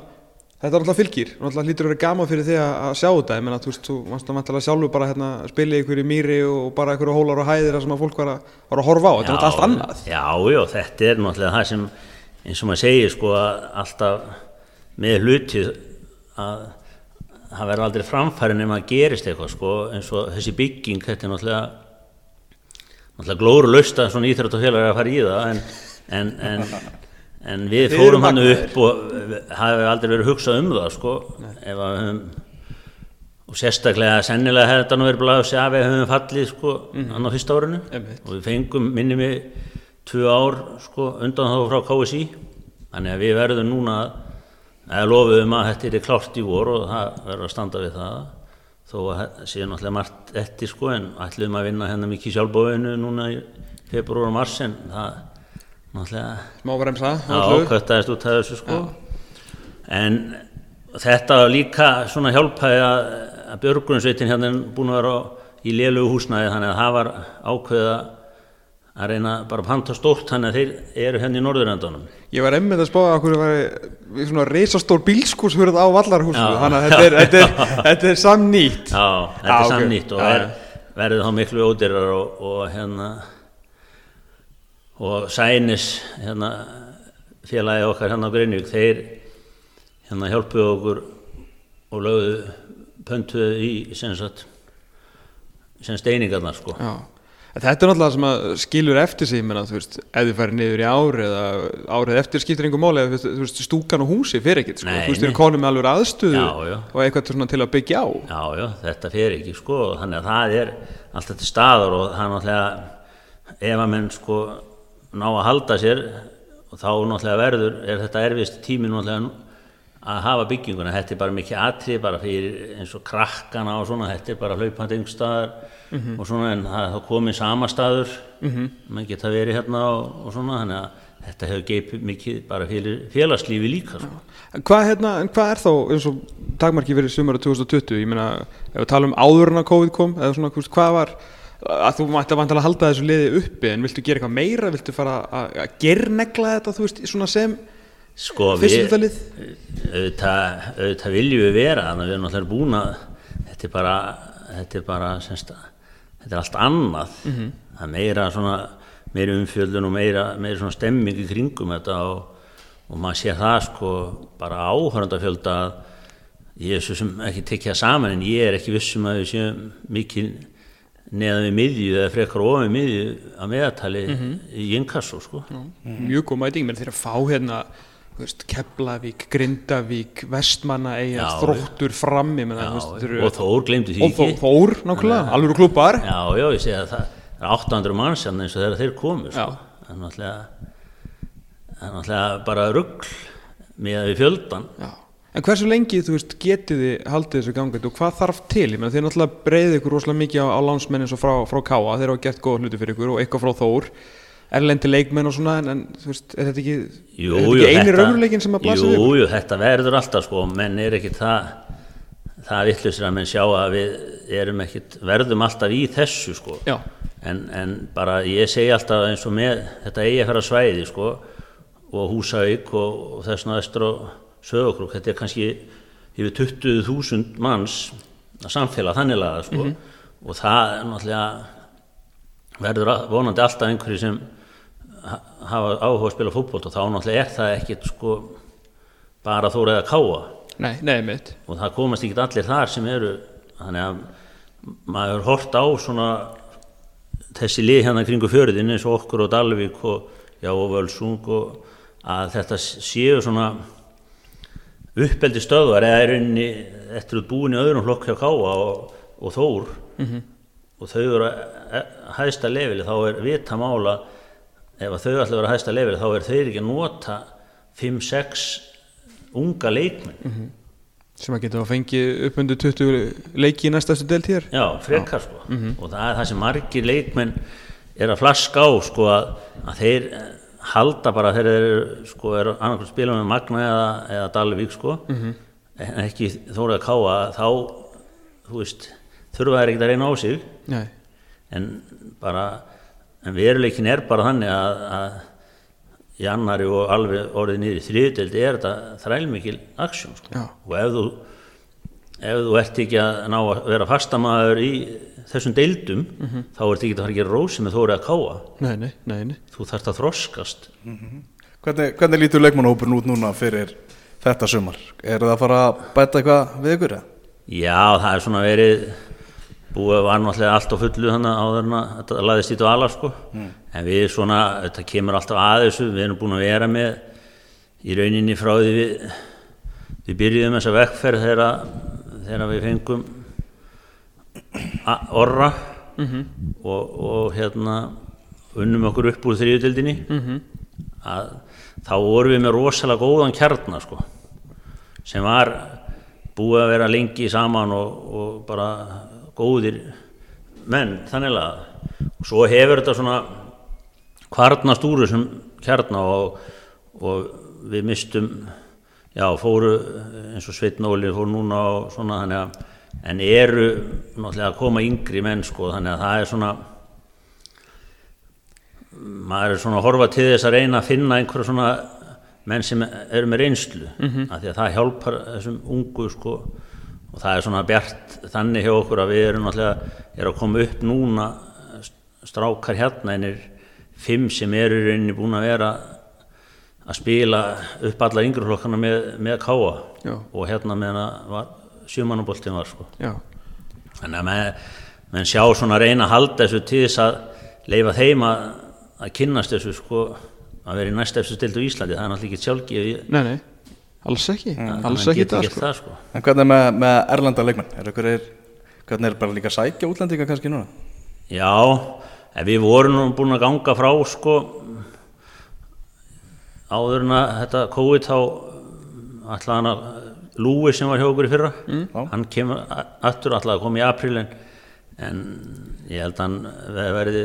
þetta er náttúrulega fylgir. Og náttúrulega hlýtur að vera gaman fyrir þig að, sjá þetta. Ég menna þú veist þú vannst að vantilega sjálfur bara hérna spila í ykkur í mýri og bara ykkur hólar og hæðir sem að fólk var að, var að horfa á. Þetta er náttúrulega allt annað. Já, já, þetta er náttúrulega það sem eins og maður segir sko alltaf með hluti að það verður aldrei framfæri nema að gerist eitthvað sko eins og þessi bygging þetta er náttúrulega náttúrulega glóru lausta svona íþrættafélag að fara í það en, en, en, en við fórum hann magnaðir. upp og hafi aldrei verið hugsað um það sko. Að við höfum og sérstaklega sennilega hefði þetta nú verið blæðið að segja að við höfum fallið sko hann á fyrsta árinu. Einmitt. og við fengum minni mig tvö ár sko undan þá frá KSI þannig að við verðum núna eða lofuðum að þetta er klárt í vor og það verður að standa við það. Þó að það sé náttúrulega margt eftir sko en ætlum að vinna hérna mikið sjálfbóðinu núna í februar og mars en það smá bremsa Já, köttaðist út af þessu sko. En þetta líka svona hjálpaði að, að Björgunsveitin hérna er búin að vera á, í lélugu húsnæði þannig að það var ákveða að reyna bara að panta stórt þannig að þeir eru hérna í norðurendunum. Ég var einmitt að spáða að hverju var svona reisastór bílskúshurð á vallarhúsinu Já. þannig að þetta er, þetta er, þetta er samnýtt. Já, þetta Já, er ok. samnýtt og Já, ver, verður þá miklu ódýrar og, og hérna og Sænis hérna félagi okkar hérna á Greinvík þeir hérna hjálpuðu okkur og lögðu pöntuðu í sem sagt sem steiningarnar sko Já. Þetta er náttúrulega sem að skilur eftir sig, menna, þú veist, ef þið færi niður í ár eða árið eftir skiptir einhver máli, eða, þú veist, stúkan og húsi fyrir ekkert, sko, þú veist, þið eru konum með alveg aðstöðu Já, já. og eitthvað til að byggja á. Já, já, þetta fer ekki sko þannig að það er alltaf til staðar og það er náttúrulega ef að menn sko ná að halda sér og þá náttúrulega verður er þetta erfiðst tími náttúrulega að hafa bygginguna, þetta er bara mikið atrið bara fyrir eins og krakkana og svona, þetta er bara hlaupandi einhverstaðar og svona en það komið sama staður. Menn geta verið hérna og, og svona þannig að þetta hefur geipið mikið bara fyrir félagslífi líka sko. Hvað, hérna, en hvað er þá, eins og takmarki fyrir sumara 2020, ég meina, ef við tala um áður en að COVID kom, eða svona, hvað var, að þú mætti að halda þessu liði uppi, en viltu gera eitthvað meira, viltu fara að, gernegla þetta, þú veist, svona sem Sko við, auðvitað, auðvitað viljum við vera þannig að við erum náttúrulega búin að þetta er bara, þetta er bara semst, þetta er allt annað. Það er meira svona meira umfjöldun og meira, meira svona stemming í kringum þetta og, og maður sér það sko bara áhörndafjölda ég er svo sem ekki tekja saman en ég er ekki vissum að við séum mikið neðan við miðju eða frekar ofan við miðju að meðatali í inkasso sko. Mjög góð mæting, menn þeir að fá hérna Keflavík, Grindavík Vestmanna, Eyja, Já, Þróttur frammi, menn það, og Þór glemdi því og ekki. Þór, nákvæmlega, alveg klubbar Já, já, ég segi að það er 800 manns hérna eins og þegar þeir komu sko. Er náttúrulega bara rugl með við fjöldan Já. En hversu lengi, þú veist, getið þið haldið þessu gangið og hvað þarf til? Ég meina, þið náttúrulega breyðið ykkur rosalega mikið á, á lánsmenn eins og frá, frá Káa, þeir hafa gert góða hluti fyrir ykkur og eitthvað frá Þór, erlendi leikmenn og svona, en, en þú veist, er þetta ekki, Jú, er jú, þetta ekki eini þetta- raunveruleikin sem að blasa Jú, ykkur? jú, þetta verður alltaf sko menn er ekki það það vittlusir að menn sjá að við erum ekkit, verðum alltaf í þessu sko en, en bara ég segi alltaf eins og með þetta eigi að fara svæði sko og Húsavík og, og þess næstur og Sögukrúk, þetta er kannski yfir 20.000 manns að samfélag þannig laga sko. Og það er náttúrulega verður vonandi alltaf einhverju sem ha- hafa áhuga að spila fútbolt og þá náttúrulega er það ekkit sko bara þóra eða káa Nei, nei, og það komast ekki allir þar sem eru. Þannig að maður hort á svona þessi lið hérna kringu fjörðin eins og okkur og Dalvík og, og Völsung og að þetta séu svona uppeldi stöðvar eða er rauninni eftir að búin í öðrum flokk hjá Káa og, og Þór. Og þau eru að hæðsta leveli þá er vita mála ef þau ætla að vera að hæðsta leveli þá er þeir ekki að nota 5-6 unga leikmenn. Sem að geta að fengi upp undir 20 leiki í næstastu delt hér? Já, frekar sko. Og það er það sem margir leikmenn er að flaska á sko að, að þeir halda bara þegar þeir eru sko er annarkur spila með Magna eða, eða Dalvík sko en ekki þórið að káa þá þú veist þurfa þeir ekkert að reyna á sig Nei. en bara en veruleikin er bara þannig að, að í annari og alveg orðið niður í þriðudeldi er þetta þrælmikil aksjón sko. Já. og ef þú ef þú ert ekki að ná að vera fastamæður í þessum deildum þá ert ekki að fara að gera rósi með þórið að káa Nei, nei, nei, nei. þú þarft að þroskast Hvernig, hvernig lítur leikmannahópurinn út núna fyrir þetta sumar? Er það að fara að bæta eitthvað við ykkur? eða? Já, það er svona verið búið var náttúrulega allt á fullu þannig áður en að þetta laðist í dvala sko. en við svona, þetta kemur alltaf að þessu við erum búin að vera með í rauninni frá því við við byrjuðum þessa vekkferð þegar, þegar við fengum orra. Og, og hérna unnum okkur upp úr þriðutildinni að þá vorum við með rosalega góðan kjarnar sko. Sem var búið að vera lengi saman og, og bara góðir menn þannig að. Og svo hefur þetta svona kvarnast úr þessum kjarna og, og við mistum já fóru eins og Sveitn Óli fóru núna og svona þannig að en eru náttúrulega að koma yngri menn sko þannig að það er svona maður er svona að horfa til þess að reyna að finna einhverja svona menn sem eru með reynslu mm af því að það hjálpar þessum ungu sko og það er svona bjart þannig hjá okkur að við erum náttúrulega er að koma upp núna strákar hérna einir fimm sem eru í rauninni búin að vera að spila upp alla yngreflokkana með, með káa Já. og hérna meðan að var sjömannaboltin var sko. Já, þannig að menn, menn sjá svona reyna að halda þessu til þess að leifa þeim að, að kynnast þessu sko að vera í næsta eftir stildu í Íslandi. Það er náttúrulega ekki sjálfgefið. Nei, nei, alls ekki. Alls hann ekki það sko. það sko. En hvernig er með, með erlenda leikmenn? Er ykkur er, hvernig er bara líka sækja útlendinga kannski núna? Já, en við vorum nú búin að ganga frá sko áður en að þetta COVID þá hann að Lúi sem var hjá okkur í fyrra Já. hann kemur aftur ætlaði að koma í apríl en, en ég held að hann ve- verði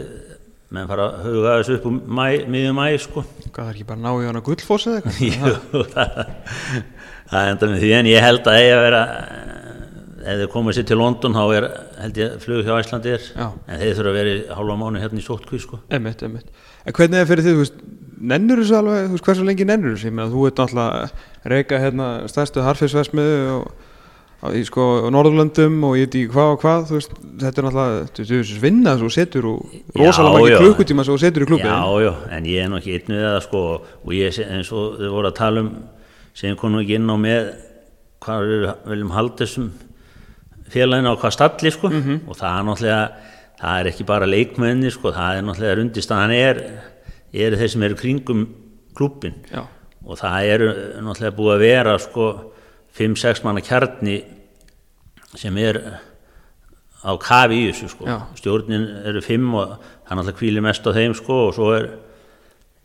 menn fara að huga þessu upp um miðjum mæ sko Hvað er ekki bara að ná í hana gullfoss eða eitthvað? Jú, það, það enda með því en ég held að eiga að vera ef þeir komið sér til London þá er held ég flug hjá Íslandi er Já. en þeir þurfa að vera í hálfa mánu hérna í sótkví sko Emmett, emmett En hvernig er fyrir þið, þú veist, nennur þessu alveg, þú veist, hversu lengi nennur þessu? Ég meina, þú ert náttúrulega að reyka hérna stærstu á- í sko á Norðurlöndum og ég veit ekki hvað og hvað, þú veist, þetta er náttúrulega, þessu vinna sem þú setur og rosalega já. klukkutíma þú setur í klubbi. Já, já, en ég er nú ekki einn við það sko og ég sé- eins og þau voru að tala um sem nú ekki inn á með hvað við viljum halda þessum félaginu á hvað stalli sko og það er náttúrulega það er ekki bara leikmenni sko það er náttúrulega rundistæðan er eru þeir sem eru kringum klubbin Já. Og það eru náttúrulega búið að vera sko 5-6 manna kjarni sem er á kafi í þessu sko Já. stjórnin eru 5 og hann náttúrulega kvílir mest á þeim sko og svo er,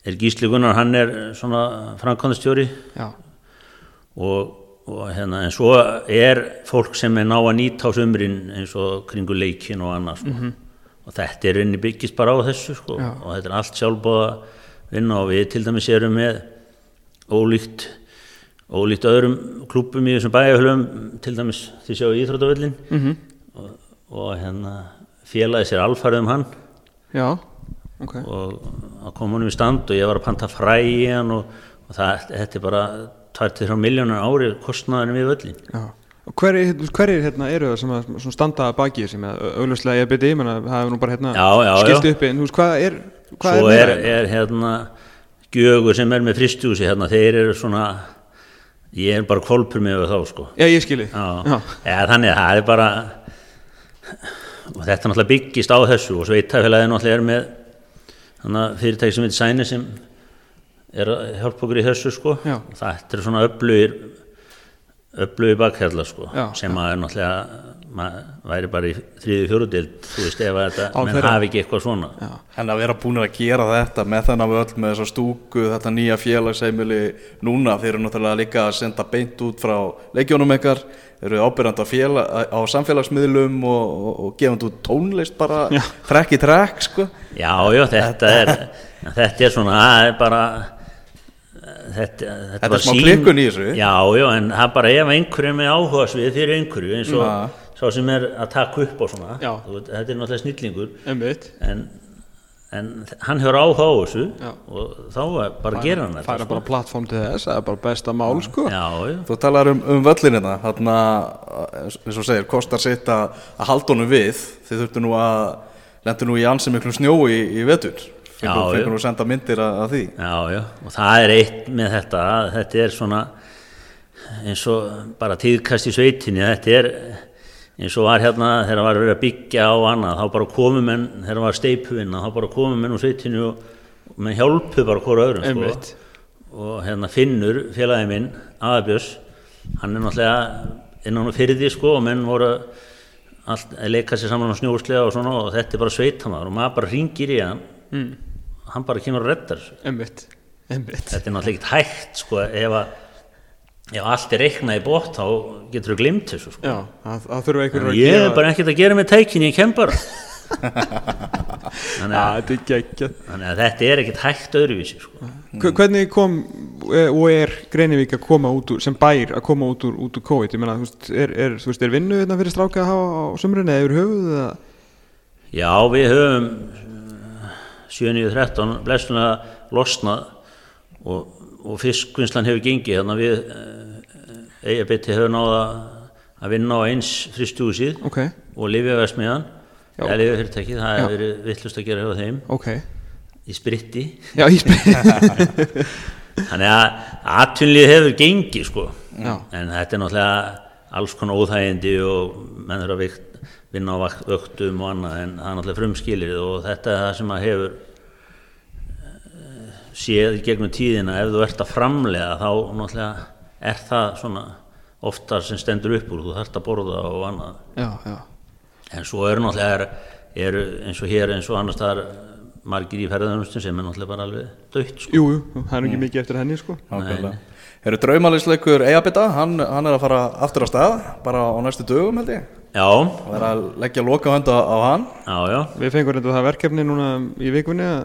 er Gísli Gunnar hann er svona framkvæmdastjóri Já, og, og hérna en svo er fólk sem er ná að nýta á sömrin eins og kringu leikin og annað sko. og þetta er inni byggist bara á þessu sko. Já. og þetta er allt sjálfbóða vinna og við til dæmis erum með ólíkt ólíkt öðrum klúpum í þessum bæjarhölum til dæmis því sjáu íþróttavöllin Mhm. og, og hérna félagi sér alfarið um hann. Já, ok. og að koma honum í stand og ég var að panta fræ í hann og, og það, þetta er bara 2-3 miljónar ári kostnaðurinn við völlin Já. Hverjir hver hérna eru það sem að svona standa baki sem ég byrja, ég menna, það hefur nú bara hérna skilt þú veist, hvað er, hvað svo er, er, er hérna Gjögur sem er með fristjúsi hérna þeir eru svona ég er bara kolpur með þá sko Já, ég skilji. Já, Já. Eða, þannig að það er bara og þetta náttúrulega byggist á þessu og sveitafélagið náttúrulega er með þannig að fyrirtæki sem heitir Sæni sem er að hjálpa okkur í þessu sko Já. þetta er svona öflugir öflugi bakhjalla sko, Já, sem að er náttúrulega maður væri bara í þriði fjóruðild þú veist ef að þetta, menn þeirra. hafi ekki eitthvað svona Já. En að vera búin að gera þetta með þennan völl með þessa stúku, þetta nýja félagsheimili núna, þeir eru náttúrulega líka að senda beint út frá leikjónum ykkar eru ábyrjandi á, á samfélagsmiðlum og, og, og gefandi út tónlist bara Já. trekk í trekk sko. Já, já, þetta er þetta er svona, það er bara þetta, þetta, er smá klikkun í þessu. Já, já, en það bara ef einhverju er með áhuga svið fyrir einhverju eins og Já. Sá sem er að taka upp og svona veit, þetta er náttúrulega snillingur. Einmitt. en, en hann hefur áhuga á þessu Já. og þá bara að gera hann Færa bara plattform til þess, það er bara besta mál sko. Já, já, Þú talar um, um völlinina, þarna, eins og segir, kostar sitt að, að halda honum við, þið þurftu nú að, lendu nú í ansi miklu snjói í, í vetur, fengur, nú að senda myndir að, að því. Já, já, og það er eitt með þetta, að þetta er svona eins og bara tíðkast í sveitinni, þetta er eins og var hérna þegar var verið að byggja á annað, þá bara komum menn, þegar var steipuvinna, þá bara komum menn úr sveitinni og, og menn hjálpu bara hvora öðrum, sko. Og hérna Finnur, félagi minn, Aðabjörs, hann er náttúrulega innan á fyrði, sko, og menn voru allt, að leika sér saman á snjóslega og svona og þetta er bara sveitamæður og maður bara ringir í hann, mm. hann bara kemur og reddar Einmitt, einmitt. Þetta er náttúrulega ekkert hægt sko, ef, að, ef allt er reiknað í bótt þá getur þú glimt þessu sko. Já, það, það þurfa einhverjum að ég gera er bara ekkert að gera með tækin ég kem bara þannig, að, þetta þannig að þetta er ekkert hægt öðruvísi sko. Hve- Hvernig kom eh, og er Greinivík að koma út úr, sem bær að koma út úr, út úr COVID, ég meina, veist, er, er, veist, er vinnu hérna fyrir stráka að hafa á sumrunni eða yfir höfuð eða? já við höfum 7.13 blessunlega losnað og, og fiskvinnslan hefur gengið þannig að við eigabiti hefur náða að vinna á eins fristúsið Ok, og lifjaversmiðan Já. eða lifjafyrirtæki, það hefur verið vittlust að gera hjá þeim. Ok. Í spritti. Já, ég spyr þannig að atvinnlið hefur gengið sko. Já. en þetta er náttúrulega alls konar óþægindi og menn eru að vinna á vöktum og annað en það er náttúrulega frumskilir og þetta er það sem að hefur eh, séð í gegnum tíðina. Ef þú ert að framlega þá náttúrulega er það svona oftar sem stendur upp úr þú þarft að borða og annað Já, já, En svo eru náttúrulega er, eru eins og hér eins og annars staðar margir í ferðarðunustum sem er náttúrulega bara alveg dött sko. jú, jú, það er ekki mikið eftir henni sko Nákvæmlega. Eru draumalisleikur Eyjabita, hann, hann er að fara aftur á stað, bara á næstu dögum held ég. Já, Það er að leggja loka hönd á, hann. já, já, Við fengum reynda það verkefni núna í vikunni að,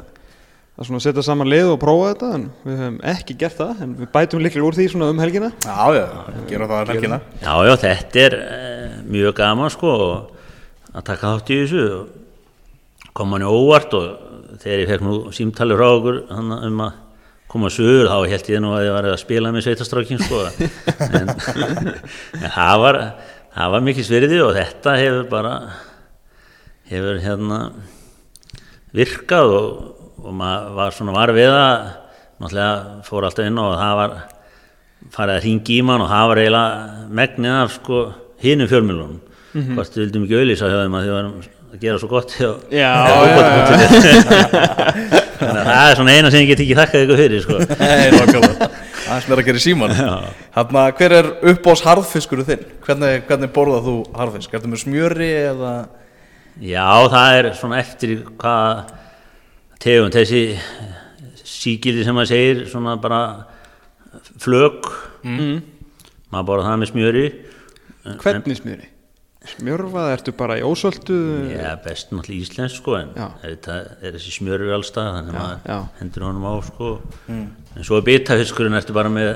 að svona setja saman lið og prófa þetta en við höfum ekki gert það en við bætum líklega úr því svona um helgina. Já, já, gera það um helgina. já, já, þetta er e, mjög gaman sko að taka þátt í þessu og koma hann í óvart og þegar ég fekk nú símtali frá okkur um að koma sögur þá held ég nú að ég var að spila með sveitastrákin sko. En, en það var það var mikið svirði og þetta hefur bara hefur hérna virkað og, og maður var svona var við að náttúrulega fór alltaf inn og það var farið að ringi í mann og það var eiginlega megnið af sko hinum fjölmjölunum hvort við vildum ekki auðlýsa hjá þeim að þið varum að gera svo gott hjá Já, þannig að það er svona eina sem ég get ekki þakkað ykkur fyrir sko. Nákvæmlega. Aðeins meira að gera síman. Hanna, hver er uppbós harðfiskur þinn? Hvernig, hvernig borðað þú harðfisk? Ertu með smjöri eða... Já, það er svona eftir hvað tegund þessi síkildi sem maður segir svona bara flög maður borða það með smjöri. Hvernig smjöri? Smjörfað, ertu bara í ósöldu? Já, best náttúrulega íslensk sko en þetta er þessi smjörur allstað þannig að maður já. hendur honum á sko. En svo er bitafiskurinn ertu bara með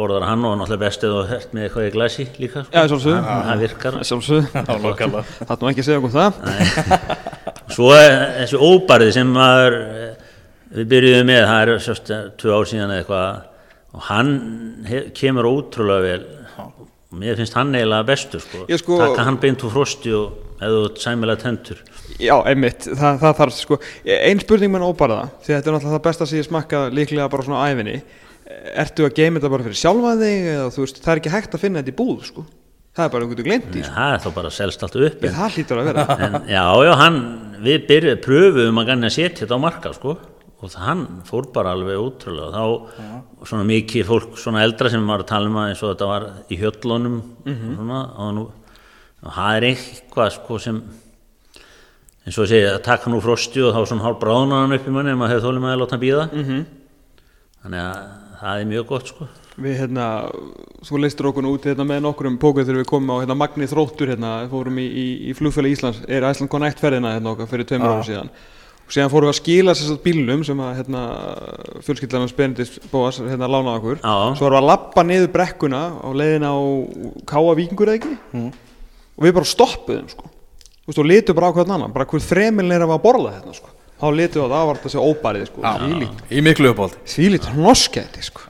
borðar hann og náttúrulega best eða þú ert með eitthvað í glasi líka sko. Já, það, það virkar. Sjálfsögðu, Já, nákvæmlega. það er nú ekki að segja okkur það Svo þessi óbarði sem maður, eh, við byrjuðum með, það er sérst tvö ár síðan eitthvað og hann kemur ótrúlega vel. Og mér finnst hann eiginlega bestur sko, sko- taka hann beint úr frosti og eða sæmilega tentur. Já, einmitt, það, það þarf sko. Ein spurning með óbarða, því þetta er náttúrulega það besta sem ég smakka líklega bara svona æfinni Ertu að geima þetta bara fyrir sjálfa þig eða þú veist, það er ekki hægt að finna þetta í búð sko Það er bara einhvern veginn glemt í sko. Það er þá bara selst allt upp. En, Það hlýtur að vera. en já, já, hann, við byrjuðum, pröfuðum að ganni að setja þetta á marka sko. Og hann fór bara alveg ótrúlega. Og þá svona mikið fólk svona eldra sem var að tala um að eins og þetta var í hjöllunum og svona og, nú, og það er eitthvað sko sem eins og ég segi að taka nú frosti og þá svona hálf bráðnaðan upp í manni ef maður hefur þólið með að láta hann býða -hmm. þannig að það er mjög gott sko Við hérna, þú leistur okkur út hérna með nokkurum pókuð þegar við komum á hérna Magni Þróttur hérna, fórum í, í, í flugfæli Íslands, er Æsland Connect ferðina hérna okkar fyrir tveimur ára síðan. Og síðan fórum við að skila að bílnum sem að hérna fjölskyldanum Benedikt Bóas hérna lánaði okkur, Já. svo varum við að lappa niður brekkuna á leiðina á Káa Víkingur eða ekki? Og við bara stoppuðum sko, og litum bara á hvern annan, bara hver þremilin er að var að borða hérna sko, þá litum við á það var þetta sér óbærið sko, þvílíkt. Í miklu uppáld þvílíkt hnoskæti sko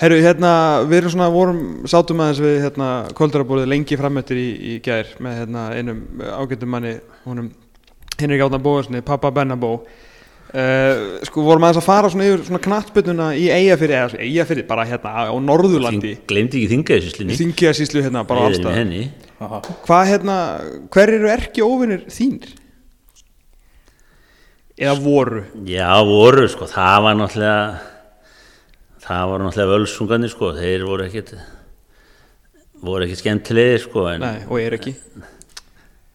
Herru, hérna, við erum svona, vorum, sátum aðeins við hérna kvöldarabórið lengi framöttir í, í gær með hérna einum ágættum manni, honum Henrik Átna Bóðarssoni, pappa Bennabó uh, sko vorum aðeins að fara svona yfir svona knattbötuna í Eyjafyrði, eða svona Eyjafyrði bara hérna á Norðurlandi. Glemdi ekki þingaðisíslinni Þingiðasíslu hérna bara á allstað henni. Hvað hérna, hver eru erki óvinnir þínir? Eða voru? Já, voru, sko, það var náttúrulega það var náttúrulega völsungarnir, sko, þeir voru ekkit voru ekkit skemmtilegir, sko en, Nei, og er ekki.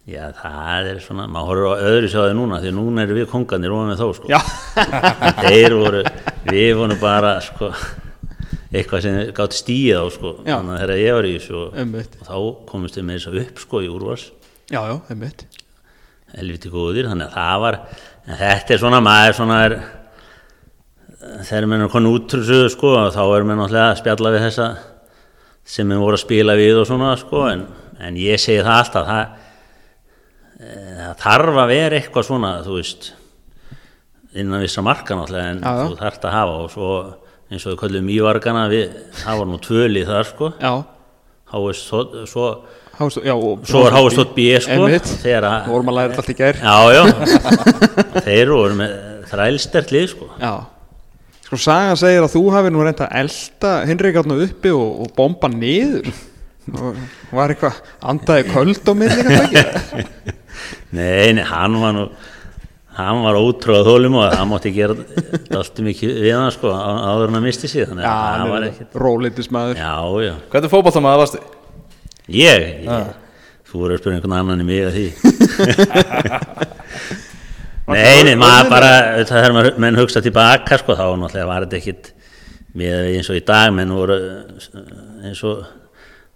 Já, það er svona, maður horfir á öðru sjáði núna, því núna erum við kongarnir og með þó, sko. Þeir voru, við vorum bara, sko eitthvað sem gátt stíð á, sko Já. þannig að þegar ég var í þessu og, og þá komist við með þess að upp, sko, í úrvars. Já, já, einmitt. Helviti góðir, þannig að það var þetta er svona, maður svona er þegar menn er konu út úr þessu sko, þá er menn náttúrulega að spjalla við þessa sem við voru að spila við og svona sko, en, en ég segi það alltaf það, e, það þarf að vera eitthvað svona, þú veist innan vissa marka náttúrulega en Já, já. þú þarft að hafa og svo eins og við köllum ívargana við, það var nú tvöli þar sko, Já, þá er svo, svo, er háist B sko, þegar að Vorum að læra þetta allt í gær. Já, já, þeir voru með þrælstert lið sko. Já Sko Saga segir að þú hafi nú reynt að elda Henrik átna uppi og, og bomba niður og var eitthvað andaði köld á milli kannski ekki? Nei, nei, hann var nú, hann var ótrúað þólum og það mátti gera allt mikið við hann sko, á- áður en að misti sig, þannig Já, að það hann var er ekkert. róleitis maður Já, já, Hvernig fótballtamaður varstu? ég, ég þú voru að spyrja einhvern annan í mig að því. Nei, maður bara, það er maður menn hugsa tilbaka sko, þá náttúrulega var þetta ekkit með eins og í dag, menn voru eins og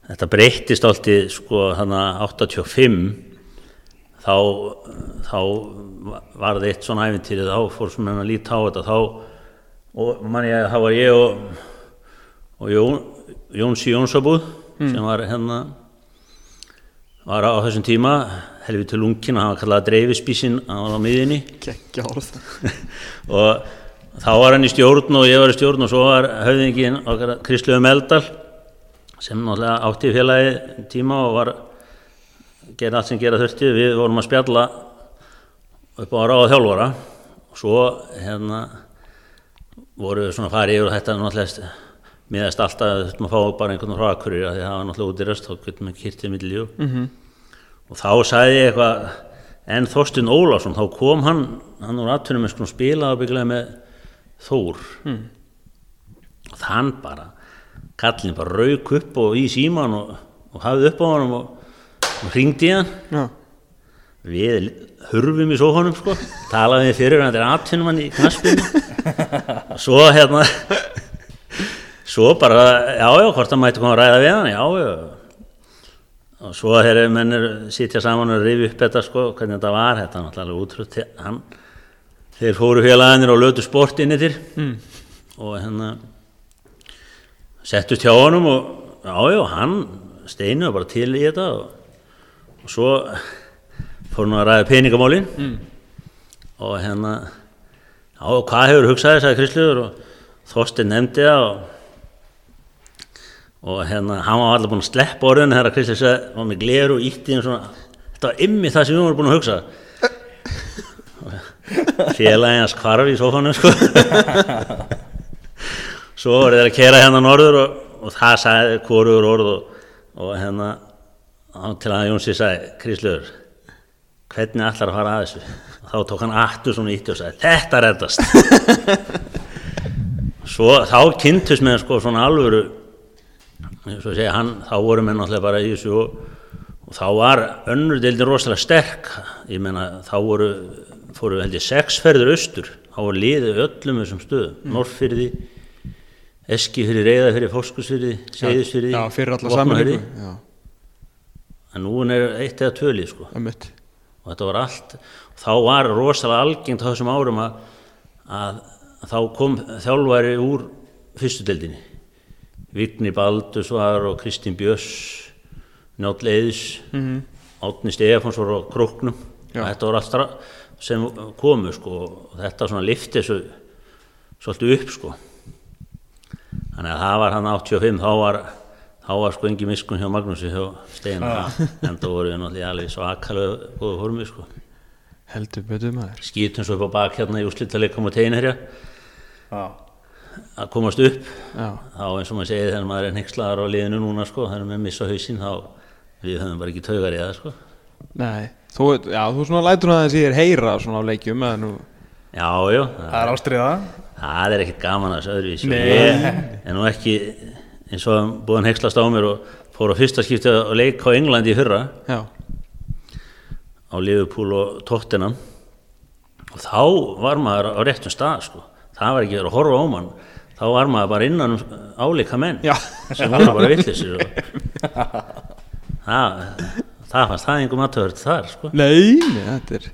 þetta breyttist alltið sko hann 85 þá, þá var það eitt svona æfintýri þá fór svona að líta á þetta þá og mann ég að þá var ég og, og Jón, Jónsi Jónsabúð sem var hérna var á þessum tíma helviti lungin og hann var kallað dreifispísin hann var á miðinni Gekkja orð. Og þá var hann í stjórn og ég var í stjórn og svo var höfðingin okkar Kristlöfu Meldal sem náttúrulega átti í félagi tíma og var gera allt sem gera þurfti. Við vorum að spjalla upp á ráða þjálfara. Og svo hérna voru við svona fara yfir og þetta náttúrulega miðast alltaf þurftum að fá bara einhvern frá akkurir því það var náttúrulega út í röst þá getum við kyrtið milli mm og þá sagði ég eitthvað en Þorstein Ólafsson þá kom hann hann úr atvinnum með sko spilaði og bygglaði með Þór. Og þann bara kallin bara rauk upp og í síman og, og hafði upp á hann og, og hringdi í hann. Já, við hurfum í sófanum sko talaði við fyrir hann þetta er atvinnumann í knaspinu og svo hérna svo bara já já hvort hann mætti koma að ræða við hann já já og svo þegar mennir sitja saman og rifi upp þetta sko hvernig þetta var þetta er náttúrulega útrútt hann þeir fóru félagarnir og lötu sport inn yfir mm. og hérna settust hjá honum og já já hann steinu bara til í þetta og, og svo fór hann að ræða peningamálin mm. og hérna já hvað hefur hugsaði sagði Kristluður og Þorstein nefndi það og og hérna, hann var allir búinn að sleppa orðinu þegar Kristi sagði, var með gleru og ítti hann svona, þetta var ymmi það sem við vorum búin að hugsa. Félagi hans hvarf í sofanum sko. Svo voru þeir að kera hérna norður og, og það sagði hvorugur orð og, og hérna til að Jónsi sagði, Kristlur hvernig ætlar að fara að þessu? Þá tók hann aftur svona ítti og sagði þetta reddast. Svo þá kynntust með sko svona alvöru svo segja hann þá voru menn náttúrulega bara í þessu og, og þá var önnur deildin rosalega sterk. Ég meina þá voru fóru held ég sex ferður austur. Þá voru liðið öllum þessum stöðum. Mm. Norrfyrði Fórskursfyrði Seyðisfyrði, Já, fyrir alla Vopnafirði. saminningu Já, en nú er eitt eða tvölið sko. Og þetta var allt þá var rosalega algengt á þessum árum að, að, þá kom þjálfari úr fyrstu deildinni Vigni Baldurs var og Kristín Björns Njáll Eðis mm -hmm. Átni Stefáns var á og þetta var allt stra- sem komu sko og þetta svona lifti þessu svolítið upp sko. Þannig að það var hann 85 þá var þá var sko engi miskun hjá Magnúsi hjá Steinar en það voru náttúrulega alveg svakalega góða formi sko. Heldur betur maður. Skýtum svo upp á bak hérna í úrslitaleikum og teginherja Já. Að komast upp Já, þá eins og maður segið þegar maður er nexlaðar á liðinu núna sko þegar maður missa hausinn þá við höfum bara ekki taugar í það sko. Nei. Þú, já, þú svona lætur það að þér heyra svona á leikjum eða nú já, já, það, er ástriða það er ekkert gaman að þessu öðruvísi Nei. ég er nú ekki eins og búin hekslast á mér og fór á fyrsta skipti að leika á Englandi í fyrra. Já, á Liverpool og Tottenham. Og þá var maður á réttum stað sko. það var ekki verið að horfa á mann þá var maður bara innan um álíka menn Já. sem voru bara villisir og það, það fannst það einhver maturhört þar sko. nei, nei, þetta er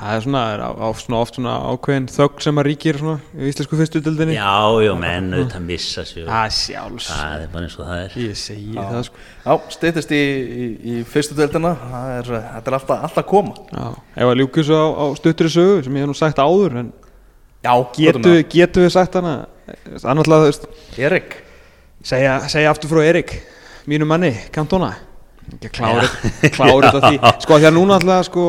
Það er svona, er á, á, svona oft svona ákveðin þögg sem að ríkir svona í íslensku fyrstudöldinni já, já, menn auðvitað missa sig og Það sjálfs það er bara eins og það er. Ég segi það sko. Já, steytist í, í, í fyrstu deildina. Það er, þetta er alltaf, alltaf að koma. Já, ef að ljúka svo á, á stuttri sögu sem ég hef nú sagt áður en Já, getu, getu við sagt hana annaðlega þú veist Erik. segja, segja aftur frá Erik mínu manni, Cantona. Ekki klárið, klárið af því. Sko því að núna alltaf sko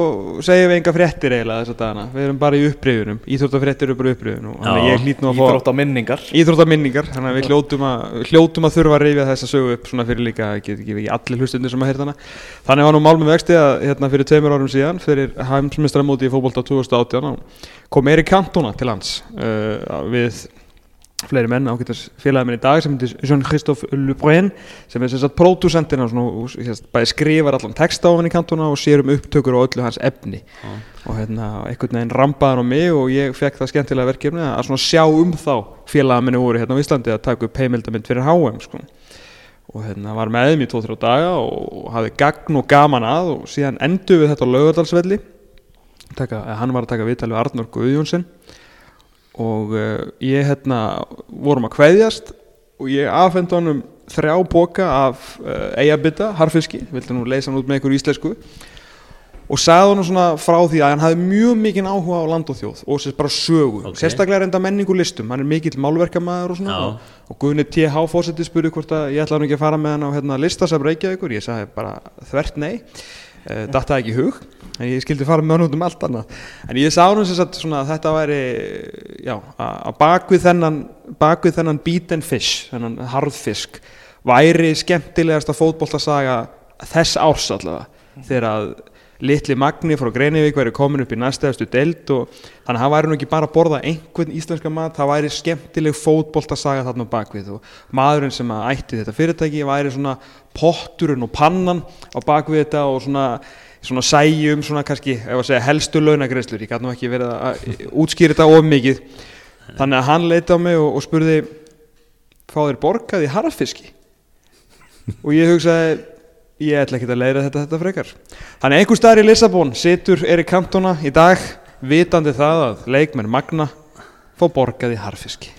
segjum við enga fréttir eiginlega þess að dana við erum bara í uppriðunum, íþróttafréttir eru bara í uppriðunum og þannig að ég hlýt nú að fá Íþrótt á minningar íþróttaminningar þannig að við hljótum að, hljótum að þurfa að reyfja þessa sögu upp svona fyrir líka, get ekki ekki allir hlustundir sem að heyrta hana. Þannig var nú mál með vexti að hérna fyrir tveimur árum síðan fyrir heimsmestramóti í fótbolta 2018 á- kom Erik Cantona til lands uh, við fleiri menn ágætast félagið minn í dag sem heitir Jean-Christophe Lebrun sem er sem sagt pródúsentin og bæði skrifar allan texta á hann í kantona og sér um upptökur og öllu hans efni. Og hérna einhvern veginn rampaði hann á mig og ég fekk það skemmtilega verkefni að svona sjá um þá félagið minni voru hérna á Íslandi að taka upp heimildamind fyrir HM sko. og hérna var með þeim í 2-3 daga og hafði gagn og gaman að og síðan endur við þetta á Laugardalsvelli. Hann var að taka viðtal við Arnur Guðjónsson og uh, ég hérna vorum að kveðjast og ég afhendi honum þrjá boka af uh, eigabita, harfiski, vildi nú leysa hann út með einhver íslensku? Og sagði honum svona frá því að hann hafði mjög mikinn áhuga á land og þjóð og sérst bara sögu, Ok. sérstaklega reynda menningu listum, hann er mikill málverkamaður og svona. Já. og, og Guðni T.H. fósetti spurði hvort að ég ætlaði nú ekki að fara með hann á hérna, listasafn Reykjavíkur, ég sagði bara þvert nei, uh, datt það ekki hug en ég skildi fara með hann út um allt annað. En ég sá hann svona að þetta væri já, að að bakvið þennan bakvið þennan beat and fish þennan harðfisk væri skemmtilegasta fótboltasaga þess árs allavega. Þegar að litli Magni frá Greinivík væri komin upp í næstæðastu deild og þannig að hann væri nú ekki bara að borða einhvern íslenska mat, það væri skemmtileg fótboltasaga þarna bakvið og maðurinn sem að ætti þetta fyrirtæki væri svona potturinn og pannan á bakvið þetta og svona svona sæjum, svona kannski, segja helstu launagreislur, ég gæti nú ekki verið að útskýra þetta of mikið. Þannig að hann leiti á mig og, og spurði fá þér borgað í harfiski og ég hugsaði ég ætla ekki að leiða þetta, þetta frekar. Þannig einhver staðar í Lissabon situr Erik Cantona í dag vitandi það að leikmenn Magna fá borgað í harfiski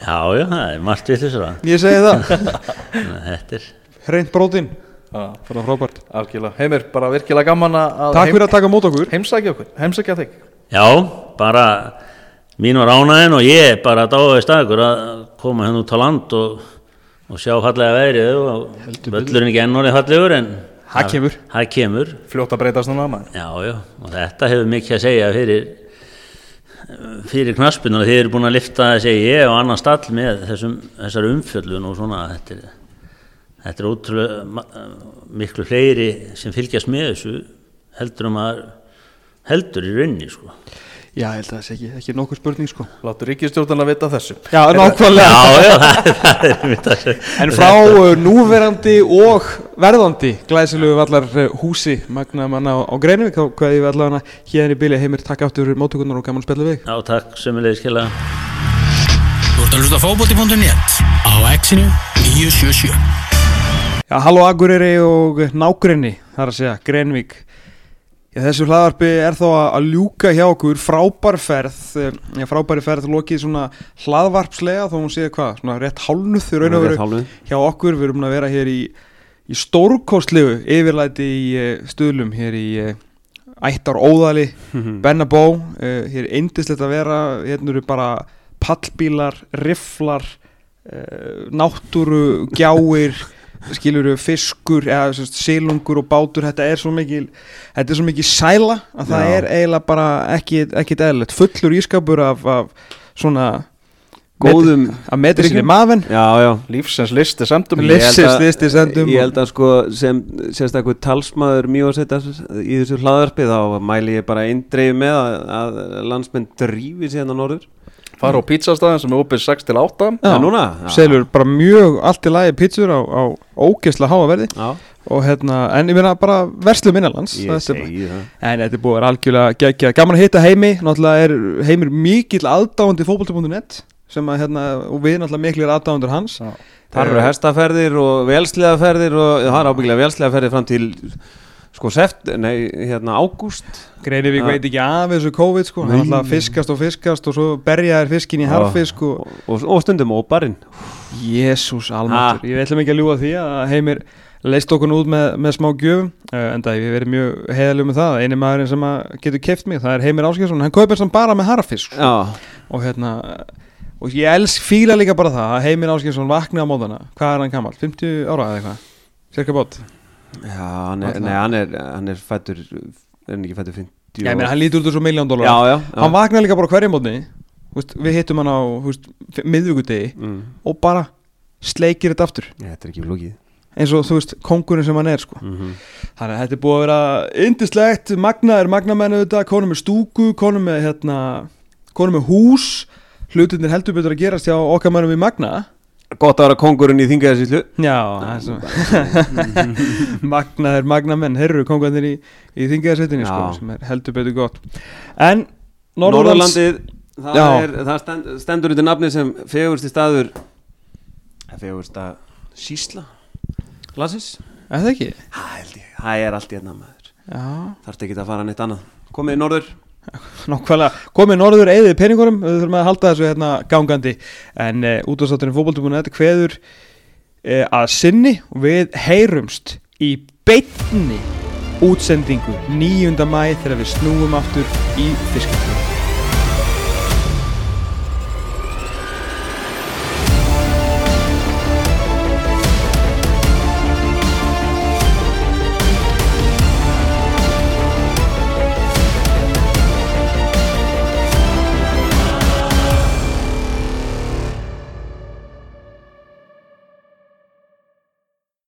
já, já, það er margt við þessu ég segi það, þetta er hreint brótin Fyrir frábært. Algjörlega. Heimir, bara virkilega gaman að takk fyrir að taka mót okkur. Heimsækja okkur, heimsækja þig. Já, bara mín var ánæðin og ég bara dáði stakur að koma hérna út á land og, og sjá fallega veðrið og völlurinn ekki enn orðið fallegur en Það kemur. Það kemur, Fljótt að breytast núna maður. Já, já, og þetta hefur mikið að segja fyrir fyrir knaspinu og þið eru búin að lifta segi ég og annan stall með þessum, þessar umfjöllun og svona. Þetta er, þetta er ótrúlega miklu fleiri sem fylgjast með þessu heldur um að heldur í rauninni sko. Já, ég held að það sé ekki, ekki nokkuð spurning sko. Láttu ríkistjórnarna vita af þessu. Já, nákvæmlega. Já, já, það, það er mitt að segja En frá uh, núverandi og verðandi glæsilegu vallar húsi magna manna á, á Greinvík þá hvað ég við allavega hérna í bíli heimir takk aftur móttökurnar og gaman spila við Já, takk sömulegis kjærlega Þú ert að hlusta á fótbolti.net á exinu 977 Já, halló Akureyri og nágrinni þar að segja, Greinvík. Já, þessu hlaðarpi er þá að, ljúka hjá okkur frábær ferð eh, Já, frábæri ferð lokið svona hlaðvarpslega þó hún séð hvað, svona rétt hálnuð í raun og veru hjá okkur, við erum að vera hér í, í stórkostlegu yfirlæti í uh, stuðlum hér í uh, ættar óðali, Bennabó uh, hér er eindislegt að vera hérna eru bara pallbílar rifflar uh, náttúru, gjáir skiluru fiskur eða sagt, silungur og bátur þetta er svo mikil þetta er svo mikil sæla að það Já. er eiginlega bara ekki, ekkit eðlilegt. Fullur ískapur af, af svona Góðum að metri sinni maðurinn. Já, já. Lífsins listi held Lífsins að- listi sendum. Ég held að sko sem sérstaklega talsmaður mjög í þessu hlaðarpi þá mæli ég bara eindreið með að, að landsmenn drífi síðan á norður Fara á pizzastæðin sem er opið 6 til 8 Já. Núna? Já. selur bara mjög allt í lagi pizzur á, á ógeðslega háa verði. Já, og hérna, en ég meina bara er- segi það. En þetta er búið að vera algjörlega geggjað. Gaman að hitta heimi, náttúrulega er heimir mikill aðdáandi fótbolti.net sem að hérna, og við náttúrulega miklir aðdáandur hans. Já. Það eru hestaferðir og velsliðaferðir og það er ábyggilega velsliðaferðir fram til sko seft, nei, hérna ágúst. Greinivík Já. veit ekki af þessu COVID sko, hann náttúrulega fiskast og fiskast og svo berja þær fiskin í harfisk og og, og, og stundum óbarinn Jésús almáttur, ég ætlum ekki að ljúga því að heimir leist okkur út með, með smá gjöfum uh, en það ég verið mjög heiðalug með það. Eini maðurinn sem getur keft mig, það er Heimir Áskjörsson hann kaupir sem bara með harfisk sko. Já, og hérna og ég elsk fíla líka bara það að Heimir Áskjörsson vakna á móðana, hvað er hann gammal 50 ára eða eitthvað, cirka bót já hann, er, nei, hann, er, hann er fættur er hann ekki fættur 50 Já, ég meina, hann lítur út úr svo miljón dólar já, já, já. Hann vaknaði líka bara hverjum mótni Við hittum hann á miðvíkudegi mm. Og bara sleikir þetta aftur. Já, Þetta er ekki flókið. Eins og þú veist, kongurinn sem hann er sko. mm Þannig að þetta er búið að vera Indislegt, magnaður, magnamennu þetta Konum með stúku, konum með hérna Konum með hús. Hlutinir heldur betur að gerast hjá okkar mannum í Magna Gott að vera kongurinn í þingaðarsýslu Já, Magnaður, magnamenn Herru kongarnir í, í þingaðarsveitinni sko. Sem er heldur betur gott. En Norðurlands Norðurlandið það, er, það stend, stendur undir nafni sem fegursti staður fegursta sísla Er það er allt í enna maður. Já. Þarfst ekki að fara neitt annað? Komið í norður Nákvæmlega, komið norður eðið peningurum við þurfum að halda þessu hérna gangandi. En uh, útastátturinn fótbolti.net kveður uh, að sinni. Og við heyrumst í beinni útsendingu 9. mæ þegar við snúum aftur í fiskaflöðu